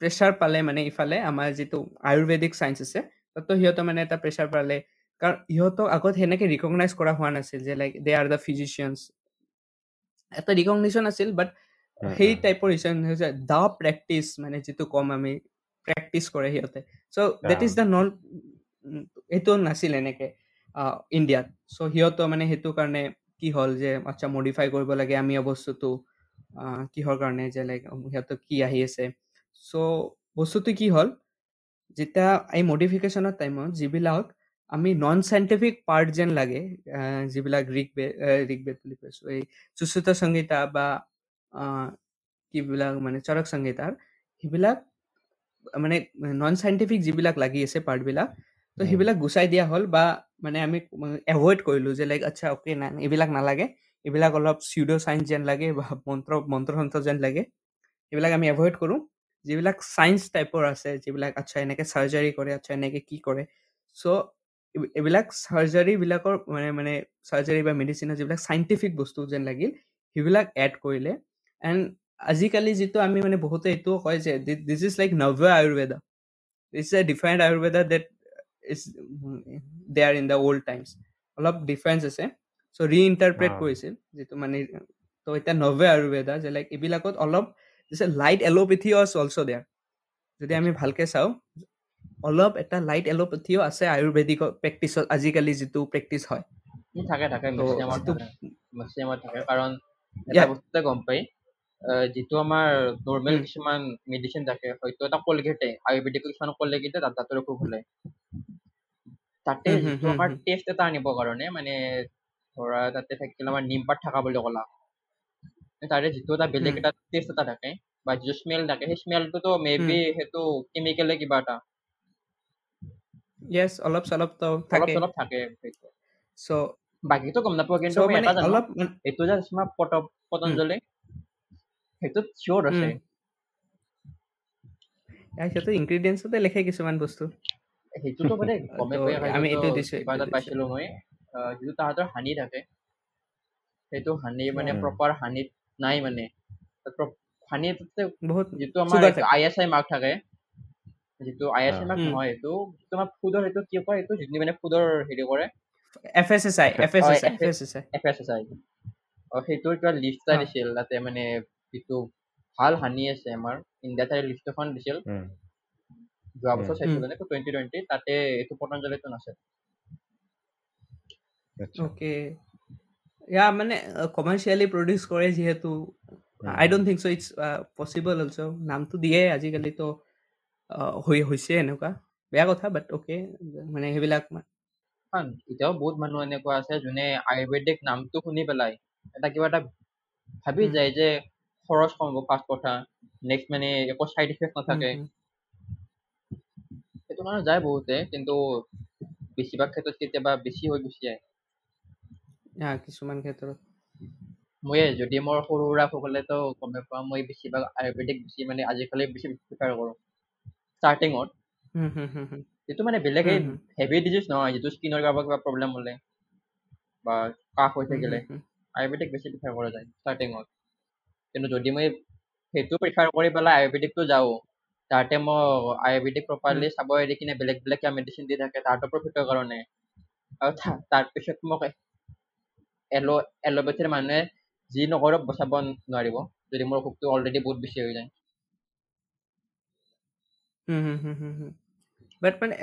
প্ৰেছাৰ পালে মানে ইফালে আমাৰ যিটো আয়ুৰ্বেদিক চাইন্স আছে তাতো সিহঁতে মানে এটা প্ৰেছাৰ পালে। কাৰণ ইহঁতক আগত সেনেকে ৰিকগনাইজ কৰা হোৱা নাছিল যে like they are the physicians এটা ৰিকগনিশ্যন আছিল বাট সেই টাইপৰ হৈছে দ্য প্ৰেক্টিচ মানে যিটো ক'ম আমি প্ৰেক্টিচ কৰে সিহঁতে so' that is the known এইটো নাছিল এনেকে ইণ্ডিয়াত চ' সিহঁতৰ মানে সেইটো কাৰণে কি হ'ল যে আচ্ছা মডিফাই কৰিব লাগে আমি বস্তুটো কিহৰ কাৰণে যে লাইক সিহঁতক কি আহি আছে চ' বস্তুটো কি হ'ল যেতিয়া এই মডিফিকেশ্যনৰ টাইমত যিবিলাক আমি নন চাইণ্টিফিক পাৰ্ট যেন লাগে যিবিলাক ঋগবেদ আহ, ঋগবেদ বুলি কৈছোঁ এই সুশ্ৰুত সংহিতা বা কিবিলাক মানে চৰক সংহিতাৰ সেইবিলাক মানে নন চাইণ্টিফিক যিবিলাক লাগি আছে পাৰ্টবিলাক তো সেইবিলাক গুচাই দিয়া হ'ল বা মানে আমি এভইড কৰিলোঁ যে লাইক আচ্ছা অ'কে নাই এইবিলাক নালাগে। এইবিলাক অলপ চিউড' চাইন্স যেন লাগে বা মন্ত্ৰ মন্ত্ৰ সন্ত্ৰ যেন লাগে এইবিলাক আমি এভইড কৰোঁ। যিবিলাক চাইন্স টাইপৰ আছে যিবিলাক আচ্ছা এনেকে চাৰ্জাৰী কৰে আচ্ছা এনেকে কি কৰে চ' এইবিলাক চাৰ্জাৰীবিলাকৰ মানে মানে চাৰ্জাৰী বা মেডিচিনৰ যিবিলাক চাইণ্টিফিক বস্তু যেন লাগিল সেইবিলাক এড কৰিলে। এণ্ড আজিকালি যিটো আমি মানে বহুতে এইটোও কয় যে দিছ ইজ লাইক নব্য Ayurveda this is a different Ayurveda that is there in the old times অলপ ডিফাৰেঞ্চ আছে। চ' ৰিইণ্টাৰপ্ৰেট অ। কৰিছিল যিটো মানে তো এতিয়া নব্য আয়ুৰ্বেদা যে লাইক এইবিলাকত অলপ light allopathy was also' there যদি আমি ভালকে চাওঁ অলপ এটা লাইট এলোপেথিও আছে আয়ুৰ্বেদিক প্ৰেক্টিচত আজিকালি যিটো প্ৰেক্টিচ হয় থাকে থাকে মেক্সিমামত থাকে কাৰণ এটা. বস্তুতে গম পাই যিটো আমাৰ নৰ্মেল। কিছুমান মেডিচিন থাকে হয়তো এটা কলগেটে আয়ুৰ্বেদিক কিছুমান কলগেটে দাঁত দাঁতৰ অসুখ হ'লে তাতে যিটো আমাৰ। টেষ্ট এটা আনিবৰ কাৰণে মানে ধৰা তাতে থাকিল আমাৰ নিমপাত থকা বুলি ক'লা তাৰে যিটো এটা বেলেগ। এটা টেষ্ট এটা থাকে বা যিটো স্মেল থাকে সেই স্মেলটোতো মে। বি সেইটো কেমিকেলে কিবা এটা য়েছ অলপ চলপতো অলপ থাকে। চলপ থাকে সেইটো। চ' বাকীটো গম নাপাওঁ কিন্তু চ' মই মানে এটা জানো অলপ মান- এইটো যে তোমাৰ পত পতঞ্জলি সেইটোত চিয়ৰ আছে। উম। ইয়াৰ সিহঁতে ইনগ্ৰিডিয়েণ্টছতে লিখে কিছুমান বস্তু। সেইটোতো মানে [LAUGHS] গমেই তো পাই আমি এইটো দিছো দিছো। পাইছিলো মই যিটো তাহাঁতৰ হানি থাকে। সেইটো হানি মানে। প্ৰপাৰ হানিত নাই মানে। হানি তাতে বহুত যিটো আমাৰ Sugar থাকে। আই এছ আই মাৰ্ক থাকে যিটো আই এছ উম। নহয় এইটো তোমাৰ ফুডৰ সেইটো কি কয় এইটো যিটো মানে ফুডৰ হেৰি কৰে। F S S I F S S F S S I F S S I সেইটোৰ কিবা লিষ্ট এটা। দিছিল তাতে মানে যিটো ভাল হানি আছে আমাৰ ইণ্ডিয়াত তাৰে লিষ্ট এখন দিছিল। যোৱা বছৰ। চাইছিলো নে টুৱেণ্টি টুৱেণ্টি তাতে এইটো পতঞ্জলিটো নাছিল। আচ্ছা। অ'কে। ইয়া মানে কমাৰ্চিয়েলি প্ৰডিউচ কৰে যিহেতু। I don't think so' it's possible also' নামটো দিয়ে আজিকালিতো। হৈ হৈছে এনেকুৱা। বেয়া কথা বাট অ'কে মানে সেইবিলাক এতিয়াও বহুত মানুহ এনেকুৱা আছে যোনে আয়ুৰ্বেদিক নামটো শুনি পেলাই এটা কিবা এটা ভাবি। যায় যে খৰচ কম হ'ব ফাৰ্ষ্ট কথা নেক্সট মানে একো চাইড ইফেক্ট নাথাকে। সেইটো কাৰণে যায় বহুতে কিন্তু বেছিভাগ ক্ষেত্ৰত কেতিয়াবা বেছি হৈ গুচি যায়। কিছুমান ক্ষেত্ৰত। ময়ে যদি মোৰ সৰু সুৰা অসুখ হ'লেতো গমেই পাওঁ মই বেছিভাগ আয়ুৰ্বেদিক বেছি মানে আজিকালি বেছি প্ৰিফাৰ কৰোঁ। ষ্টাৰ্টিঙত যিটো মানে বেলেগ এই হেভি ডিজিজ নহয় যিটো স্কিনৰ কাৰোবাৰ কিবা প্ৰব্লেম হ'লে বা কাহ হৈ থাকিলে। আয়ুৰ্বেদিক বেছি প্ৰিফাৰ কৰা যায় ষ্টাৰ্টিঙত কিন্তু যদি মই সেইটো প্ৰিফাৰ কৰি পেলাই আয়ুৰ্বেদিকটো যাওঁ তাহাঁতে মই আয়ুৰ্বেদিক প্ৰপাৰলি চাব এৰি কিনে বেলেগ বেলেগ কিবা মেডিচিন দি থাকে তাহাঁতৰ প্ৰফিটৰ কাৰণে। আৰু তাৰ- তাৰপিছত মোক এল এল'পেথিৰ মানুহে যি নকৰক বচাব নোৱাৰিব যদি মোৰ অসুখটো অলৰেডি বহুত বেছি হৈ যায়। বাট মানে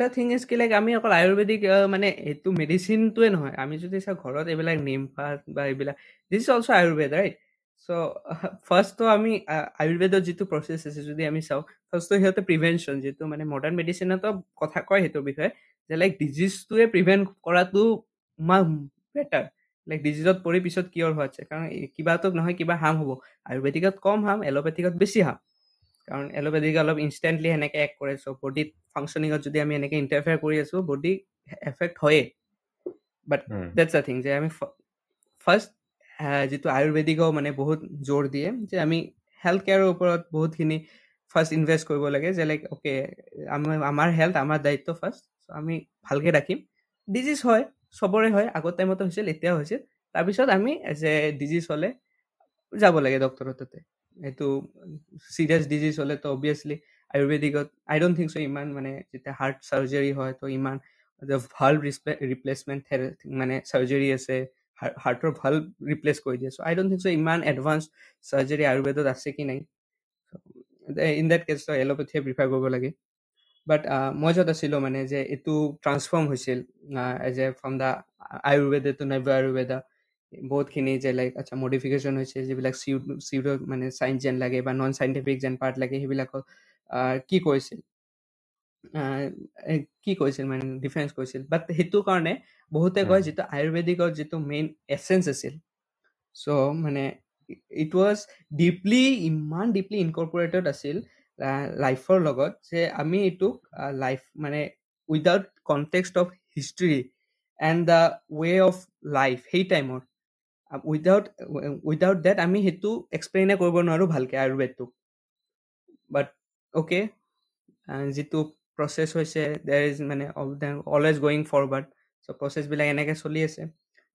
দ্য থিং ইজ কি লাইক আমি অকল আয়ুৰ্বেদিক মানে এইটো মেডিচিনটোৱে নহয়। আমি যদি চাওঁ ঘৰত এইবিলাক নিম পাত বা এইবিলাক this is also' Ayurveda right so' ফাৰ্ষ্টটো আমি আয়ুৰ্বেদৰ যিটো প্ৰচেছ আছে যদি আমি চাওঁ ফাৰ্ষ্টটো সিহঁতে প্ৰিভেনশ্যন যিটো মানে মডাৰ্ণ মেডিচিনতো কথা কয় সেইটোৰ বিষয়ে যে লাইক ডিজিজটোৱে প্ৰিভেণ্ট কৰাটো ইমান বেটাৰ লাইক ডিজিজত পৰি পিছত কিয়ৰ হোৱাতছে। কাৰণ এই কিবাটো নহয় কিবা হাৰ্ম হ'ব। আয়ুৰ্বেদিকত কম হাৰ্ম এল'পেথিকত বেছি হাৰ্ম কাৰণ এল'পেথিক অলপ ইনষ্টেণ্টলি সেনেকৈ এক কৰে। চ' বডিত ফাংচনিঙত যদি আমি এনেকৈ ইণ্টাৰফেয়াৰ কৰি আছোঁ বডি এফেক্ট হয়েই। বাট দেটছ আ থিং যে আমি ফাৰ্ষ্ট যিটো আয়ুৰ্বেদিকো মানে বহুত জোৰ দিয়ে যে আমি হেল্থ কেয়াৰৰ ওপৰত বহুতখিনি ফাৰ্ষ্ট ইনভেষ্ট কৰিব লাগে যে লাইক অ'কে আমাৰ আমাৰ হেল্থ আমাৰ দায়িত্ব ফাৰ্ষ্ট চ' আমি ভালকৈ ৰাখিম। ডিজিজ হয় চবৰে হয় আগৰ টাইমতো হৈছিল এতিয়াও হৈছিল। তাৰপিছত আমি এজ এ ডিজিজ হ'লে যাব লাগে ডক্টৰৰ তাতে। এইটো চিৰিয়াছ ডিজিজ হ'লেতো অবভিয়াছলি আয়ুৰ্বেদিকত আই ডোণ্ট থিংক চ' ইমান মানে যেতিয়া হাৰ্ট চাৰ্জাৰী হয় তো ইমান ভাল ৰিপ্লেচমেণ্ট মানে চাৰ্জাৰী আছে হাৰ্টৰ ভাল ৰিপ্লেচ কৰি দিয়ে। চ' আই ডোণ্ট থিংক চ' ইমান এডভান্স চাৰ্জাৰী আয়ুৰ্বেদত আছে কি নাই। ইন দেট কেছ ত এল'পেথিয়ে প্ৰিফাৰ কৰিব লাগে। বাট মই য'ত আছিলোঁ মানে যে এইটো ট্ৰান্সফৰ্ম হৈছিল as a from the Ayurveda to নব্য আয়ুৰ্বেদা। বহুতখিনি যে লাইক আচ্ছা মডিফিকেশ্যন হৈছে যিবিলাক চিউড মানে চাইন্স যেন লাগে বা নন চাইণ্টিফিক যেন পাৰ্ট লাগে সেইবিলাকক কি এ, কি কৰিছিল মানে ডিফেন্স কৰিছিল বাট সেইটো কাৰণে বহুতে কয়। যিটো আয়ুৰ্বেদিকৰ যিটো মেইন এচেঞ্চ আছিল চ' মানে ইট ৱাজ ডিপলি ইমান ডিপলি ইনকৰ্পৰেটেড আছিল লাইফৰ লগত যে আমি এইটোক লাইফ মানে without context of history and the way of life সেই টাইমৰ উইদাউট উইদাউট ডেট আমি সেইটো এক্সপ্লেইনে কৰিব নোৱাৰোঁ ভালকৈ আয়ুৰ্বেদটোক বাট অ'কে যিটো প্ৰচেছ হৈছে দেৰ ইজ মানে অলৱেজ গয়িং ফৰৱাৰ্ড চ' প্ৰচেছবিলাক এনেকৈ চলি আছে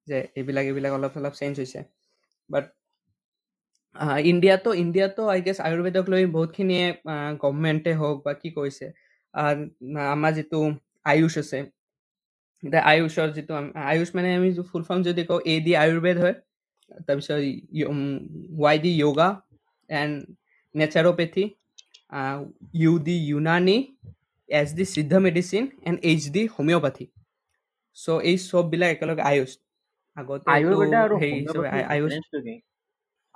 যে এইবিলাক এইবিলাক অলপ চলপ চেঞ্জ হৈছে। বাট ইণ্ডিয়াতো ইণ্ডিয়াতো আই গেছ আয়ুৰ্বেদক লৈ বহুতখিনিয়ে গভমেণ্টে হওক বা কি কৰিছে আমাৰ যিটো আয়ুষ আছে এতিয়া আয়ুষৰ যিটো আয়ুষ মানে আমি ফুল ফৰ্ম যদি কওঁ এ দি আয়ুৰ্বেদ হয় তাৰপিছত Y the yoga and naturopathy U the Unani S the Siddha medicine and H the homeopathy so' এই চববিলাক একেলগে আয়ুষ। আগতে AYUSH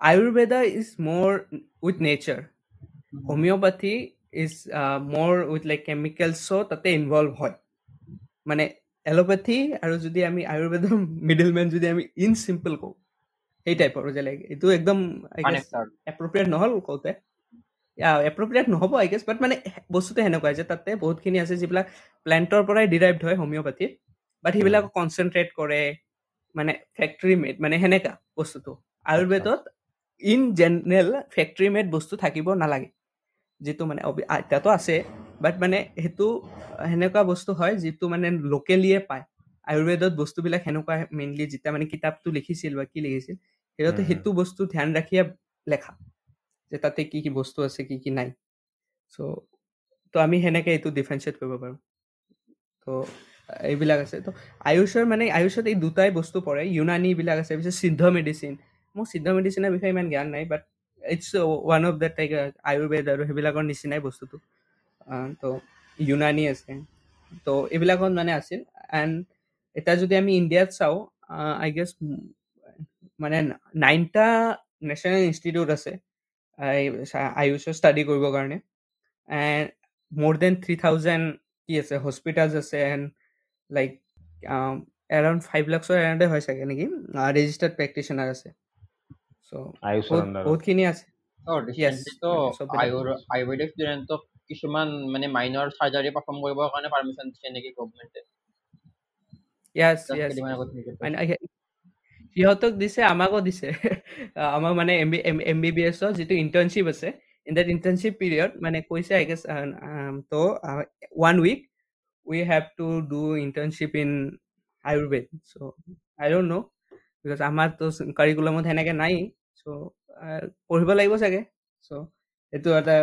Ayurveda is more with nature homeopathy is more with like কেমিকেলছো তাতে ইনভলভ হয়। মানে এল'পেথি আৰু যদি আমি আয়ুৰ্বেদৰ মিডল মেন যদি আমি ইন চিম্পল কওঁ সেই টাইপৰ যে লাইক এইটো একদম এপ্ৰপ্ৰিয়েট নহ'ল কওঁতে। এপ্ৰপ্ৰিয়েট নহ'ব আই গেছ বাট মানে বস্তুটো সেনেকুৱা যে তাতে বহুতখিনি আছে যিবিলাক প্লেণ্টৰ পৰাই ডিৰাইভড হয় হোমিঅ'পাথিত বাট সেইবিলাকক কনচেনট্ৰেট কৰে মানে ফেক্টৰী মেড মানে সেনেকা বস্তুটো। আয়ুৰ্বেদত ইন জেনেৰেল ফেক্টৰী মেড বস্তু থাকিব নালাগে। যিটো মানে এতিয়াতো আছে বাট মানে সেইটো সেনেকুৱা বস্তু হয় যিটো মানে লোকেলিয়ে পায়। আয়ুৰ্বেদত বস্তুবিলাক সেনেকুৱা মেইনলি যেতিয়া মানে কিতাপটো লিখিছিল বা কি লিখিছিল সিহঁতে উম। সেইটো বস্তু ধ্যান ৰাখিয়ে লেখা যে তাতে কি কি বস্তু আছে কি কি নাই। চ' তো আমি সেনেকৈ এইটো ডিফাৰেঞ্চিয়েট কৰিব পাৰোঁ। তো এইবিলাক আছে। তো আয়ুষৰ মানে আয়ুষত এই দুটাই বস্তু পৰে ইউনানীবিলাক আছে পিছত সিদ্ধ মেডিচিন মোৰ সিদ্ধ মেডিচিনৰ বিষয়ে ইমান জ্ঞান নাই but it's one of the type Ayurveda আৰু সেইবিলাকৰ নিচিনাই বস্তুটো। তো ইউনানী আছে। তো এইবিলাকত মানে আছিল। এণ্ড এতিয়া যদি আমি ইণ্ডিয়াত চাওঁ আই গেছ মানে নাইনটা নেশ্যনেল ইনষ্টিটিউট আছে আয়ুষৰ ষ্টাডি কৰিবৰ কাৰণে। এণ্ড মোৰ দেন থ্ৰী থাউজেণ্ড কি আছে হস্পিটেলছ আছে এণ্ড লাইক এৰাউণ্ড ফাইভ লাখছৰ এৰাউণ্ডে হয় চাগে নেকি? ৰেজিষ্টাৰ্ড প্ৰেক্টিশ্যনাৰ আছে। চ' বহুতখিনি আছে। কিছুমান মানে মাইনৰ চাৰ্জাৰী পাৰফৰ্ম কৰিবৰ কাৰণে পাৰ্মিশ্যন দিছে নেকি গভমেণ্টে য়েছ জাষ্ট য়েছ কেইদিনমান আগত নিউজত মানে পাইছোঁ সি- সিহঁতক দিছে আমাকো দিছে। আমাক মানে M B M B B এছৰ যিটো ইণ্টাৰ্ণশ্বিপ আছে ইন দেট ইণ্টাৰ্ণশ্বিপ পিৰিয়ড মানে কৈছে আই গেছ তো one week we have to do internship in Ayurveda so' I don't know' because আমাৰতো কাৰিকুলামত সেনেকৈ নাই চ' পঢ়িব লাগিব চাগে। চ' এইটো এটা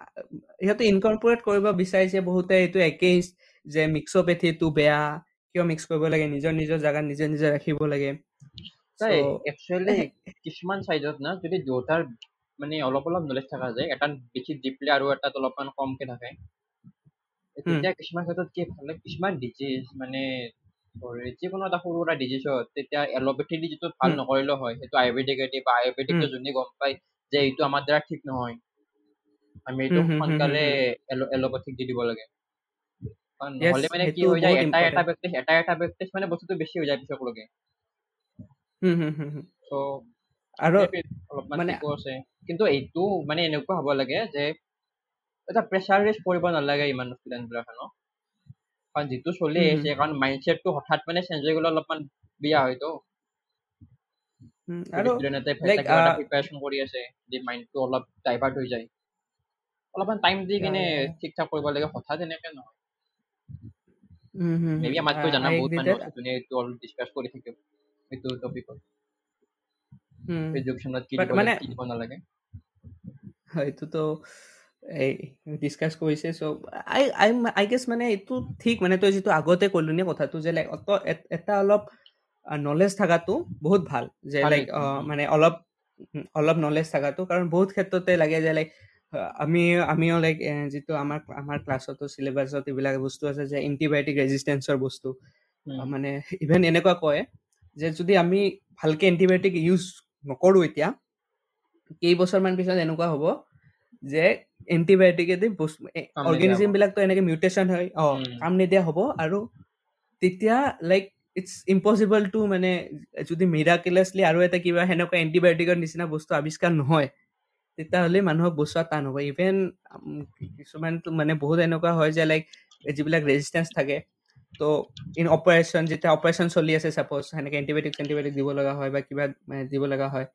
সিহঁতে ইনকৰ্পৰেট কৰিব বিচাৰিছে বহুতে এইটো একেই যে মিক্সপেথিটো বেয়া কিয় মিক্স কৰিব লাগে নিজৰ নিজৰ জেগাত নিজে নিজে ৰাখিব লাগে একচুৱেলি কিছুমান চাইডত না যদি দুয়োটাৰ মানে অলপ অলপ নলেজ থকা যায় এটাত বেছি ডিপলি আৰু এটাত অলপমান কমকে থাকে তেতিয়া কিছুমান ক্ষেত্ৰত কি ভালে কিছুমান ডিজিজ মানে যিকোনো এটা সৰু সুৰা ডিজিজত তেতিয়া এল'পেথি দি যিটো ভাল। নকৰিলেও হয় সেইটো আয়ুৰ্বেদিকেদি বা আয়ুৰ্বেদিকটো। যোনে গম পায় যে এইটো আমাৰ দ্বাৰা ঠিক নহয় আমি এইটো সোনকালে এল'পেথিক দি দিব লাগে কাৰণ নহ'লে মানে কি হৈ যায় এটা এটা. প্ৰেক্টিচ এটা এটা প্ৰেক্টিচ মানে বস্তুটো বেছি হৈ যায় পিছকলৈকে হুম। চ' আৰু অলপমান আছে কিন্তু এইটো মানে এনেকুৱা হ'ব লাগে যে এটা প্ৰেছাৰ ৰেচ কৰিব নালাগে ইমান ষ্টুডেণ্ট বিলাকে ন কাৰণ যিটো চলি আহিছে কাৰণ মাইণ্ডছেটটো হঠাৎ মানে চেঞ্জ হৈ গ'লে অলপমান বেয়া হয়তো আৰু ষ্টুডেণ্ট এটাই প্ৰিপাৰেশ্যন কৰি আছে যদি মাইণ্ডটো অলপ ডাইভাৰ্ট হৈ যায় অলপমান টাইম দি কিনে. ঠিক ঠাক কৰিব লাগে হঠাৎ এনেকে নহয় মেবি আমাতকৈ জানা বহুত মানুহ. আছে যোনে এইটো অলপ ডিছকাছ কৰি থাকে এইটো টপিকত এডুকেশ্যনত কি দিব লাগে কি দিব নালাগে এইটোতো এই ডিছকাছ কৰিছে চ' আই আই আই গেছ মানে এইটো ঠিক মানে তই যিটো আগতে ক'লো নে কথাটো যে লাইক অত এটা অলপ নলেজ থকাটো বহুত ভাল যে লাইক। মানে অলপ অলপ নলেজ থকাটো কাৰণ বহুত ক্ষেত্ৰতে লাগে যে লাইক আমি আমিও লাইক যিটো আমাৰ আমাৰ ক্লাছতো চিলেবাছত এইবিলাক বস্তু আছে যে এণ্টিবায়'টিক ৰেজিষ্টেঞ্চৰ বস্তু মানে ইভেন এনেকুৱা কয় যে যদি আমি ভালকে এণ্টিবায়'টিক ইউজ নকৰোঁ এতিয়া কেইবছৰমান পিছত এনেকুৱা হ'ব যে এণ্টিবায়'টিকেদি বস্তু কাম নিদিয়া অৰ্গেনিজিম হ'ব। বিলাকতো এনেকে মিউটেশ্যন হয় অ। কাম নিদিয়া হ'ব আৰু তেতিয়া লাইক ইটছ ইম্পচিবল টু মানে যদি মিৰাকুলাছলি আৰু এটা কিবা সেনেকুৱা এণ্টিবায়'টিকৰ নিচিনা বস্তু আৱিষ্কাৰ নহয় তেতিয়াহ'লে মানুহক বচোৱা টান হ'ব। ইভেন কিছুমানতো মানে বহুত এনেকুৱা হয় যে লাইক যিবিলাক ৰেজিষ্টেঞ্চ থাকে ত' ইন অপাৰেশ্যন যেতিয়া অপাৰেশ্যন চলি আছে ছাপ'জ সেনেকে এণ্টিবায়'টিক চেণ্টিবায়'টিক দিব লগা হয় বা কিবা মানে দিব লগা হয়।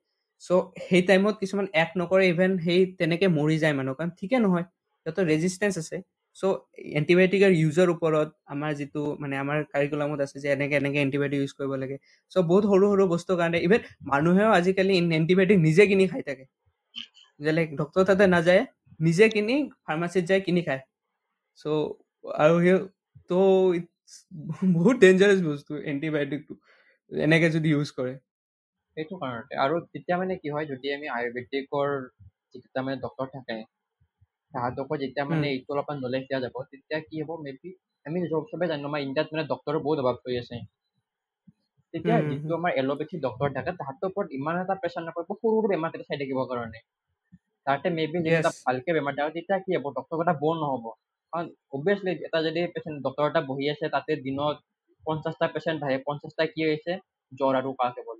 চ' সেই টাইমত কিছুমান এক্ট নকৰে ইভেন সেই তেনেকে মৰি যায় মানুহ কাৰণ ঠিকে নহয় সিহঁতৰ ৰেজিষ্টেঞ্চ আছে। চ' এণ্টিবায়'টিকৰ ইউজৰ ওপৰত আমাৰ যিটো মানে আমাৰ কাৰিকুলামত আছে যে এনেকে এনেকে এণ্টিবায়'টিক ইউজ কৰিব লাগে। চ' বহুত সৰু সৰু বস্তুৰ কাৰণে ইভেন মানুহেও আজিকালি এণ্টিবায়'টিক নিজে কিনি খাই থাকে। যে লাইক ডক্তৰ তাতে নাযায় নিজে কিনি ফাৰ্মাচীত যায় কিনি খায়। চ' আৰু সেই তো বহুত ডেঞ্জাৰাছ বস্তু এণ্টিবায়'টিকটো এনেকে যদি ইউজ কৰে। সেইটো কাৰণতে। আৰু তেতিয়া মানে কি হয় যদি আমি আয়ুৰ্বেদিকৰ যিকেইটা মানে ডক্তৰ থাকে তাহাঁতকো যেতিয়া মানে। এইটো অলপমান নলেজ দিয়া যাব তেতিয়া কি হ'ব মেবি আমি চব- জানো আমাৰ ইণ্ডিয়াত মানে ডক্তৰৰ বহুত অভাৱ হৈ আছে। তেতিয়া যিটো। আমাৰ এল'পেথি ডক্তৰ থাকে তাহাঁতৰ ওপৰত ইমান এটা প্ৰেছাৰ নপৰিব সৰু সৰু বেমাৰ কেইটা চাই থাকিবৰ কাৰণে। তাহাঁতে মেবি. ভালকে বেমাৰ থাকে তেতিয়া কি হ'ব ডক্তৰ এটা বৰ নহ'ব কাৰণ অভিয়াছলি এটা যদি পেচেণ্ট ডক্তৰ এটা বহি আছে তাতে দিনত পঞ্চাছটা পেচেণ্ট আহে পঞ্চাছটা কি হৈছে জ্বৰ আৰু কাহ কেৱল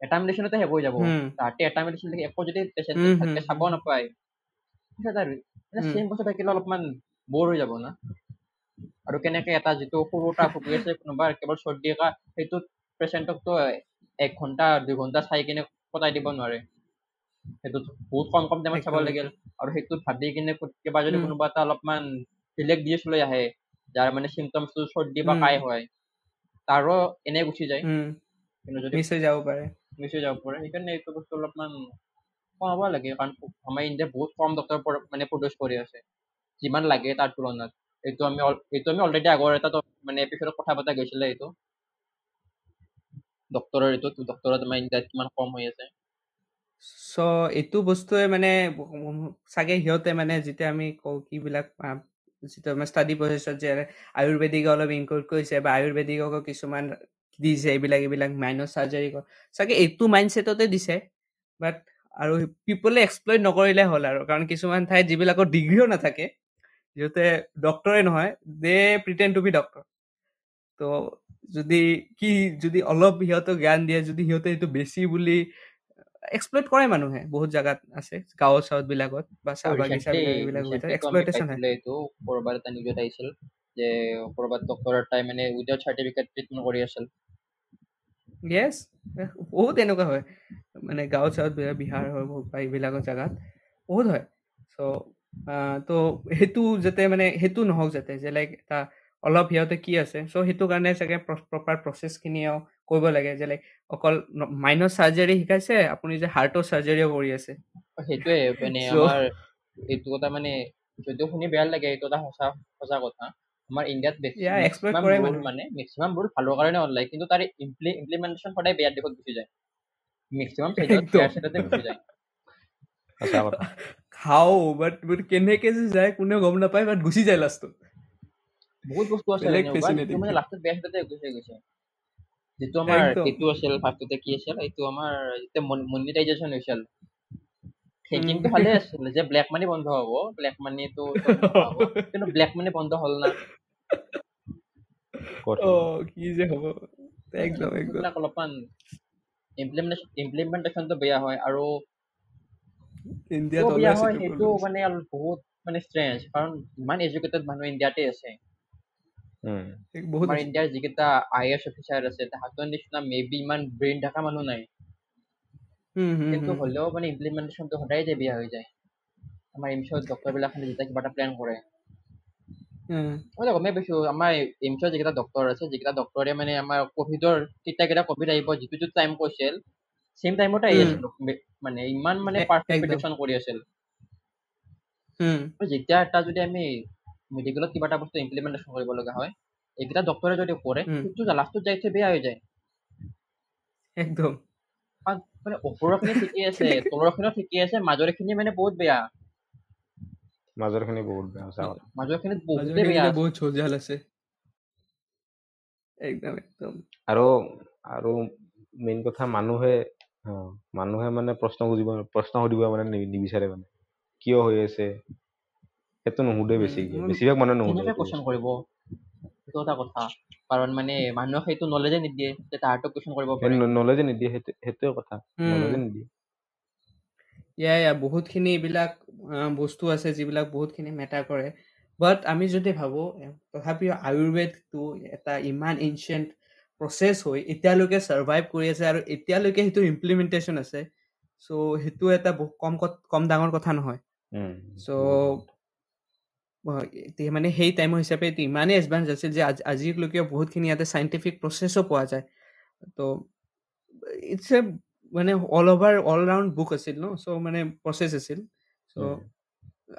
এটা মেডিচিনতে শেষ হৈ যাব। তাহাঁতে এটা মেডিচিন একো যদি পেচেণ্টে ভালকে চাব। নাপায় পিছত আৰু মানে হুম। চেম বস্তু থাকিলে অলপমান বৰ হৈ যাব না আৰু কেনেকে এটা যিটো সৰু এটা অসুখ হৈ আছে কোনোবা কেৱল চৰ্দি কাহ সেইটোত পেচেণ্টকতো এক ঘণ্টা দুই ঘণ্টা চাই কিনে কটাই দিব নোৱাৰে সেইটোত বহুত কম কম টাইমত চাব লাগিল। আৰু সেইটোত ভাবি কিনে কো- কিবা যদি। কোনোবা এটা অলপমান বেলেগ ডিছ লৈ আহে যাৰ মানে চিমটমছটো চৰ্দি বা। কাহ হয় তাৰো এনে গুচি যায়। কিন্তু যদি মিছ হৈ যাব পাৰে। মিছ হৈ যাব পাৰে। সেইকাৰণে এইটো বস্তু অলপমান কমাব লাগে। কাৰণ আমাৰ ইণ্ডিয়াত বহুত কম ডক্তৰ মানে প্ৰডিউচ কৰি আছে। যিমান লাগে তাৰ তুলনাত। এইটো আমি এইটো আমি অলৰেডি আগৰ এটা মানে এপিচডত কথা পতা গৈছিলে এইটো। এইটো আমাৰ ইণ্ডিয়াত কিমান কম হৈ আছে। চ' এইটো বস্তুৱে মানে চাগে সিহঁতে মানে যেতিয়া আমি কওঁ কিবিলাক যিটো আমাৰ ষ্টাডি প্ৰচেছত যে আয়ুৰ্বেদিক অলপ ইনক্লুড কৰিছে বা আয়ুৰ্বেদিককো কিছুমান দিছে এইবিলাক এইবিলাক মাইনৰ চাৰ্জাৰী চাগে এইটো মাইণ্ডছেটতে দিছে বাট আৰু পিপলে এক্সপ্লইট নকৰিলে হ'ল আৰু কাৰণ কিছুমান ঠাইত যিবিলাকৰ ডিগ্ৰীও নাথাকে সিহঁতে ডক্তৰে নহয় they pretend to be doctor তো যদি কি যদি অলপ সিহঁতক জ্ঞান দিয়ে যদি সিহঁতে এইটো বেছি বুলি এক্সপ্লইট কৰে মানুহে বহুত জাগাত আছে গাঁৱৰ চাউথ বিলাকত বা চাহ বাগিচা বিলাক এক্সপ্লইটেশ্যন হয়। এইটো ক'ৰবাত এটা নিউজত আহিছিল যে ক'ৰবাত ডক্তৰ এটাই মানে উইদাউট চাৰ্টিফিকেট ট্ৰিটমেণ্ট কৰি আছিল। য়েছ বহুত এনেকুৱা হয়। মানে গাঁৱত চাউথ বিলাক বিহাৰ হয় বহুত এইবিলাকৰ জেগাত বহুত হয়। চ' তো সেইটো যাতে মানে সেইটো নহওক যাতে যে লাইক এটা অলপ সিহঁতে কি আছে চ' সেইটো কাৰণে চাগে প্ৰপাৰ প্ৰচেছখিনিও কৰিব লাগে যে লাইক অকল মাইনৰ চাৰ্জাৰী শিকাইছে আপুনি যে হাৰ্টৰ চাৰ্জাৰীও কৰি আছে। সেইটোৱে মানে [LAUGHS] আমাৰ এইটো কথা মানে যদিও শুনি বেয়া লাগে এইটো এটা সঁচা সঁচা কথা। আমাৰ ইণ্ডিয়াত exploit মেক্সিমাম কৰে। মানে মেক্সিমাম ৰুল ভালৰ কাৰণে ওলাই কিন্তু তাৰ ইমপ্লিমেণ্টেশ্যন সদায় বেয়া দিশত গুচি যায়। মেক্সিমাম চাইডত গুচি যায়। সঁচা কথা। খাওঁ বাট বাট কেনেকে যে যায় কোনেও গম নাপায় বাট গুচি যায় লাষ্টত বহুত বস্তু আছে. লাষ্টত বেয়া গুচি গৈছে যিটো আমাৰ একদম। এইটো আছিল ফাৰ্ষ্টতে কি আছিল এইটো আমাৰ যেতিয়া মনিটাইজেশ্যন হৈছিল থিংকিংটো। ভালে আছিল যে ব্লেক মানি বন্ধ হ'ব ব্লেক মানিটো কিন্তু ব্লেক মানি বন্ধ হ'ল না? ক'ত অ কি যে হ'ব। একদম একদম। অলপমান ইমপ্লিমেণ্টেশ্যন ইমপ্লিমেণ্টেশ্যনটো বেয়া হয় আৰু ইণ্ডিয়াত বেয়া হয় সেইটো। মানে বহুত মানে ষ্ট্ৰেঞ্জ কাৰণ ইমান এডুকেটেড মানুহ ইণ্ডিয়াতে আছে। বহুত আমাৰ। ইণ্ডিয়াৰ যিকেইটা আই এছ অফিচাৰ আছে তাহাঁতৰ নিচিনা মে বি ইমান ব্ৰেইন থকা মানুহ নাই। হুম, হুম, কিন্তু। হ'লেও মানে ইমপ্লিমেণ্টেশ্যনটো সদায় যে বেয়া হৈ যায়। আমাৰ এইমছত ডক্তৰ বিলাকে যেতিয়া কিবা এটা প্লেন কৰে। মই গমেই পাইছো আমাৰ এইমছৰ যিকেইটা ডক্তৰ আছে যিকেইটা ডক্তৰে মানে আমাৰ কভিডৰ কেইটা কভিড আহিব যিটো যিটো টাইম কৈছিল চেম টাইমতে আহি। আছিল। মানে ইমান মানে পাৰফেক্ট কৰি আছিল। যেতিয়া এটা যদি আমি মেডিকেলত কিবা এটা বস্তু ইমপ্লিমেণ্টেশ্যন কৰিব লগা হয়। এইকেইটা ডক্তৰে যদি কৰে। সেইটো লাষ্টত যাই থৈ বেয়া হৈ যায়। একদম। মানে ওপৰৰখিনি ঠিকেই আছে তলৰখিনিও ঠিকেই আছে মাজৰখিনি মানে বহুত বেয়া। মাজৰখিনি বহুত বেয়া সঁচা কথা। মাজৰখিনিত বহুতেই মাজৰখিনি বেয়া যে বহুত চজাল আছে। একদম একদম। আৰু আৰু মেইন কথা মানুহে মানে প্ৰশ্ন বুজিব প্ৰশ্ন সুধিব মানে নিবিচাৰে মানে। কিয় হৈ আছে? সেইটো নুসুধে উম, বেছিভাগ মানুহে নুসুধে কুৱেশ্যন। কৰিব সেইটো এটা কথা। কাৰণ মানে মানুহক সেইটো নলেজে নিদিয়ে যে তাহাঁতক কুৱেশ্যন কৰিব পাৰে। নলেজে নিদিয়ে সেইটো সেইটোৱে কথা। নলেজে নিদিয়ে। ইয়া ইয়া বহুতখিনি এইবিলাক বস্তু আছে যিবিলাক বহুতখিনি মেটাৰ কৰে। বাট আমি যদি ভাবোঁ তথাপিও আয়ুৰ্বেদটো এটা ইমান এনচিয়েণ্ট প্ৰচেছ হৈ এতিয়ালৈকে ছাৰ্ভাইভ কৰি আছে আৰু এতিয়ালৈকে সেইটো ইমপ্লিমেণ্টেশ্যন আছে। চ' সেইটো এটা কম কম ডাঙৰ কথা নহয়। চ' মানে সেই টাইমৰ হিচাপে এইটো ইমানেই এডভান্স আছিল যে আজি আজিলৈকে বহুতখিনি ইয়াতে চাইণ্টিফিক প্ৰচেছো পোৱা যায়। তো ইটছ এ মানে all over all round book আছিল ন চ' মানে প্ৰচেছ আছিল। চ'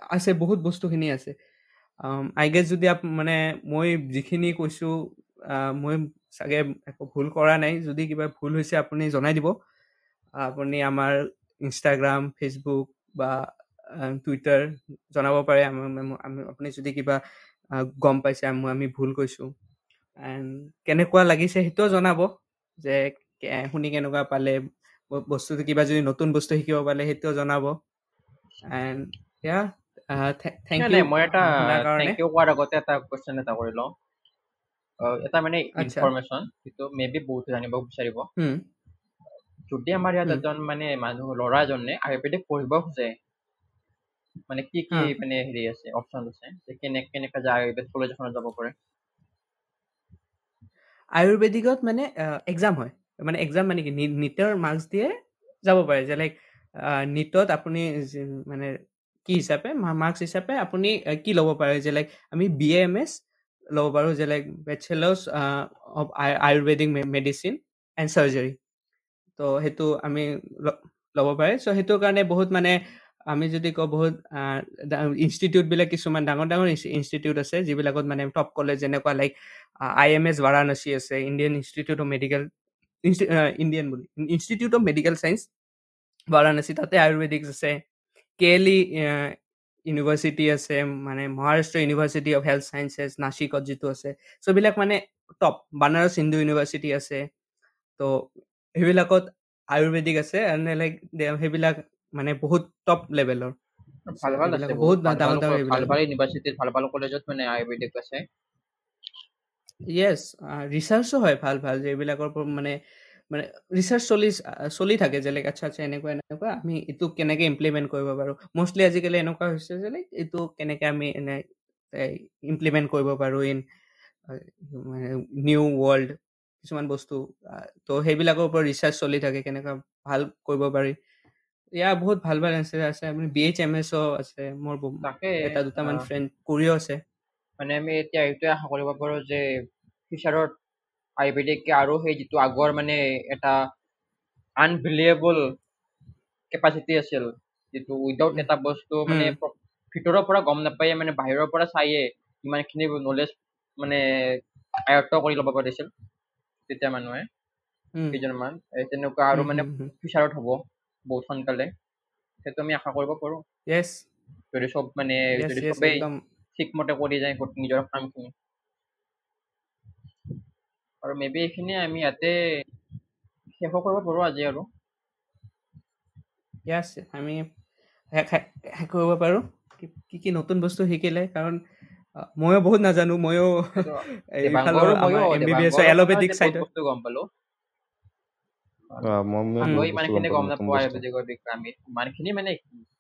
আছে বহুত বস্তুখিনি আছে। আই গেছ যদি আপ মানে মই যিখিনি কৈছোঁ মই চাগে একো ভুল কৰা নাই। যদি কিবা ভুল হৈছে আপুনি জনাই দিব। আপুনি আমাৰ ইনষ্টাগ্ৰাম ফেচবুক বা টুইটাৰ জনাব পাৰে। আপুনি যদি কিবা গম পাইছে আম- ভুল কৈছোঁ। এণ্ড কেনেকুৱা লাগিছে সেইটোও জনাব যে শুনি কেনেকুৱা পালে বস্তুটো কিবা যদি নতুন বস্তু শিকিব পালে সেইটোও জনাব। এণ্ড ইয়া থেংক ইউ মই এটা থেংক ইউ কোৱাৰ আগতে এটা কুৱেশ্যন এটা কৰি লওঁ। এটা মানে। ইনফৰমেশ্যন যিটো মে বি বহুত জানিব বিচাৰিব। যদি আমাৰ ইয়াত। এজন মানে মানুহ ল'ৰা এজনে আয়ুৰ্বেদিক পঢ়িব খোজে মানে কি কি। মানে হেৰি আছে অপশ্যন আছে? যে কেনে কেনেকে যে আয়ুৰ্বেদ কলেজ এখনত যাব পাৰে? আয়ুৰ্বেদিকত মানে এক্সাম হয়। মানে এক্সাম মানে কি নিটৰ মাৰ্কছ দিয়ে যাব পাৰে। যে লাইক নিটত আপুনি মানে কি হিচাপে মাৰ্কছ হিচাপে আপুনি কি ল'ব পাৰে? যে লাইক আমি বি এ এম এছ ল'ব পাৰোঁ যে like bachelors of Ayurvedic medicine and surgery তো সেইটো আমি ল'ব পাৰে। চ' সেইটোৰ কাৰণে বহুত মানে আমি যদি কওঁ বহুত ইনষ্টিটিউটবিলাক কিছুমান ডাঙৰ ডাঙৰ ইনষ্টিটিউট আছে যিবিলাকত মানে টপ কলেজ যেনেকুৱা like I M S Varanasi আছে Indian institute of medical Indian বুলি institute of medical science Varanasi তাতে আয়ুৰ্বেদিক আছে কে এল ই ইউনিভাৰ্চিটি আছে মানে Maharashtra university of health sciences নাচিকত যিটো আছে চ' এইবিলাক মানে টপ বানাৰস হিন্দু ইউনিভাৰ্চিটি আছে তো সেইবিলাকত আয়ুৰ্বেদিক আছে লাইক সেইবিলাক মানে বহুত টপ লেভেলৰ ভাল ভাল আছে বহুত ডাঙৰ ভাল ডাঙৰ ভাল ভাল ইউনিভাৰ্চিটিত ভাল ভাল কলেজত মানে আয়ুৰ্বেদিক আছে। য়েছ ৰিচাৰ্চো হয় ভাল ভাল যে এইবিলাকৰ পৰা মানে মানে ৰিচাৰ্চ চলি চলি থাকে যে লাইক আচ্ছা আচ্ছা এনেকুৱা এনেকুৱা আমি এইটো কেনেকৈ ইমপ্লিমেণ্ট কৰিব পাৰোঁ। মষ্টলি আজিকালি এনেকুৱা হৈছে যে লাইক এইটো কেনেকৈ আমি এনে ইমপ্লিমেণ্ট কৰিব পাৰোঁ ইন নিউ ৱৰ্ল্ড কিছুমান বস্তু তো সেইবিলাকৰ ওপৰত ৰিচাৰ্চ চলি থাকে কেনেকুৱা ভাল কৰিব পাৰি। ইয়াৰ বহুত ভাল ভাল এনচাৰ আছে আপুনি বি এইচ এম এছও আছে মোৰ তাকে এটা দুটামান ফ্ৰেণ্ড কৰিও আছে। মানে আমি এতিয়া এইটোৱে আশা কৰিব পাৰো যে ফিউচাৰত আয়ুৰ্বেদিকে আৰু সেই যিটো আগৰ মানে এটা আনবিলিয়েবল কেপাচিটি আছিল যিটো উইদাউট এটা বস্তু মানে ভিতৰৰ পৰা গম নাপায়ে মানে বাহিৰৰ পৰা চায়ে ইমানখিনি নলেজ মানে আয়ত্ত কৰি ল'ব পাৰিছিল তেতিয়া মানুহে কেইজনমান। তেনেকুৱা আৰু মানে। ফিউচাৰত হ'ব। বহুত সোনকালে। সেইটো আমি আশা কৰিব পাৰো। য়েছ যদি চব মানে যদি চবেই একদম। ঠিকমতে কৰি যায় নিজৰ কামখিনি। আৰু মে বি এইখিনি আমি ইয়াতে শেষো কৰিব পাৰো আজি আৰু। য়েছ আমি শেষ কৰিব পাৰোঁ। কি- কি নতুন বস্তু শিকিলে? কাৰণ ময়ো বহুত নাজানো ময়ো সেইটো এইফালৰ দেৱাংগৰো আমাৰ মই মই আমি বহুত ইমান বস্তু গম নাপাওঁ আয়ুৰ্বেদিকৰ বিষয়ে আমি। ইমানখিনি মানে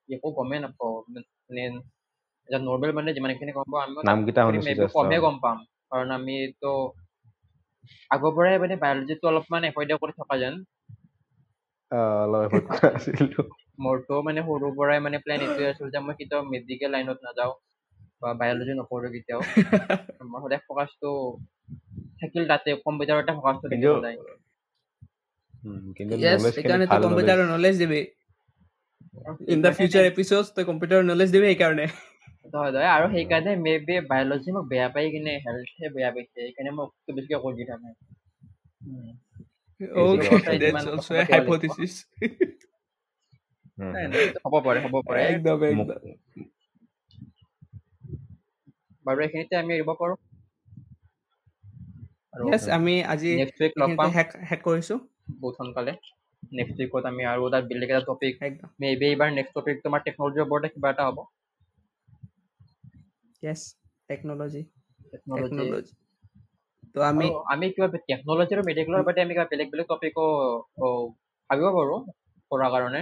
একো গমেই নাপাওঁ মানে এটা নৰ্মেল মানে যিমানখিনি গম পাওঁ আমি নামকেইটা কমে। গম পাম। কাৰণ আমিতো আগৰ পৰাই মানে বায়'লজিটো অলপমান এভইড কৰি থকা যেন। মোৰতো মানে সৰুৰ পৰাই মানে প্লেন এইটোৱে আছিল যে মই কেতিয়াও মেডিকেল লাইনত নাযাওঁ বা বায়'লজি নপঢ়ো কেতিয়াও। [LAUGHS] মই সদায় ফকাচটো থাকিল তাতে কম্পিউটাৰতে ফকাচটো থাকিল কিন্তু সদায় উম, কিন্তু য়েছ নলেজ খিনি সেইকাৰণে ভাল তই কম্পিউটাৰৰ নলেজ দিবি ইন দ্য ফিউচাৰ এপিচোড তই কম্পিউটাৰৰ নলেজ দিবি সেইকাৰণে হয় হয় আৰু সেইকাৰণে মে বি বায়'লজি মোক বেয়া পাই কিনে হেল্থে বেয়া পাইছে সেইকাৰণে মই খুব বেছিকে কৰি দি থাকে অ'কে কথা ডেটছ ইমান অলছ কথা পাতিব হাইপথিচিছ উম, নাই, নাই, হ'ব পাৰে হ'ব পাৰে একদম মোক একদম বাৰু এইখিনিতে আমি এৰিব পাৰো আৰু য়েছ আমি আজি শেষ কৰিছোঁ বহুত সোনকালে। নেক্সট উইকত আমি আৰু এটা বেলেগ এটা টপিক একদম। মে বি এইবাৰ নেক্সট টপিক তোমাৰ টেকনলজিৰ ওপৰতে কিবা এটা হ'ব। য়েছ টেকন'লজি টেকনলজি তো আমি আমি কিবা টেকনলজি আৰু মেডিকেলৰ বাদে আমি কিবা বেলেগ বেলেগ টপিকো ভাবিব পাৰো কৰাৰ কাৰণে।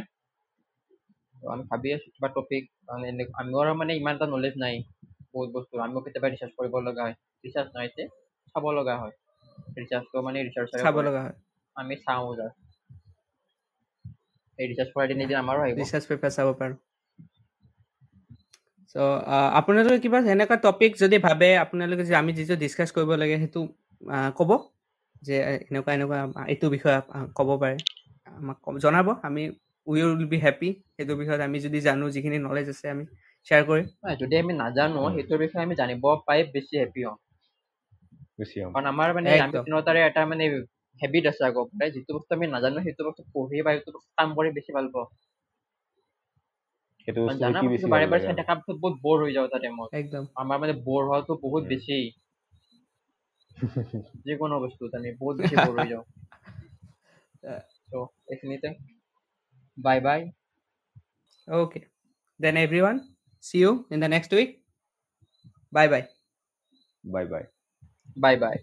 আমি ভাবি আছো কিবা টপিক আমিও মানে ইমান এটা নলেজ নাই বহুত বস্তু। আমিও কেতিয়াবা ৰিচাৰ্চ কৰিব লগা হয়। ৰিচাৰ্চ নাই যে চাব লগা হয়। ৰিচাৰ্চটো মানে ৰিচাৰ্চাৰে চাব লগা হয়। আমি চাওঁ জাষ্ট এই ৰিচাৰ্চ কৰা দিন এদিন আমাৰো আহিব। ৰিচাৰ্চ পেপাৰ চাব পাৰোঁ। চ' আপোনালোকে কিবা সেনেকুৱা টপিক যদি ভাবে আপোনালোকে যে আমি যিটো ডিছকাছ কৰিব লাগে সেইটো ক'ব যে এনেকুৱা এনেকুৱা এইটো বিষয়ে ক'ব পাৰে। আমাক জনাব আমি উই উইল বি হেপী সেইটো বিষয়ত আমি যদি জানো যিখিনি নলেজ আছে আমি শ্বেয়াৰ কৰিম। যদি আমি নাজানো। সেইটোৰ বিষয়ে আমি জানিব পাই বেছি হেপী হওঁ হ'ম। কাৰণ আমাৰ মানে এটা মানে হেবিট আছে আগৰ পৰাই। যিটো বস্তু আমি নাজানো সেইটো বস্তু পঢ়ি বা সেইটো বস্তু কাম কৰি বেছি ভালো পাওঁ। সেইটো জানা বস্তু বাৰে বাৰে চাই। থকাৰ পিছত বহুত বৰ হৈ যাওঁ তাতে মই। একদম। আমাৰ মানে বৰ হোৱাটো বহুত বেছি। [LAUGHS] যিকোনো বস্তু আমি বহুত বেছি বৰ হৈ যাওঁ। [LAUGHS] ত' এইখিনিতে। Bye by Okay. Then everyone, see you in the next week. Bye bye. By bye bye by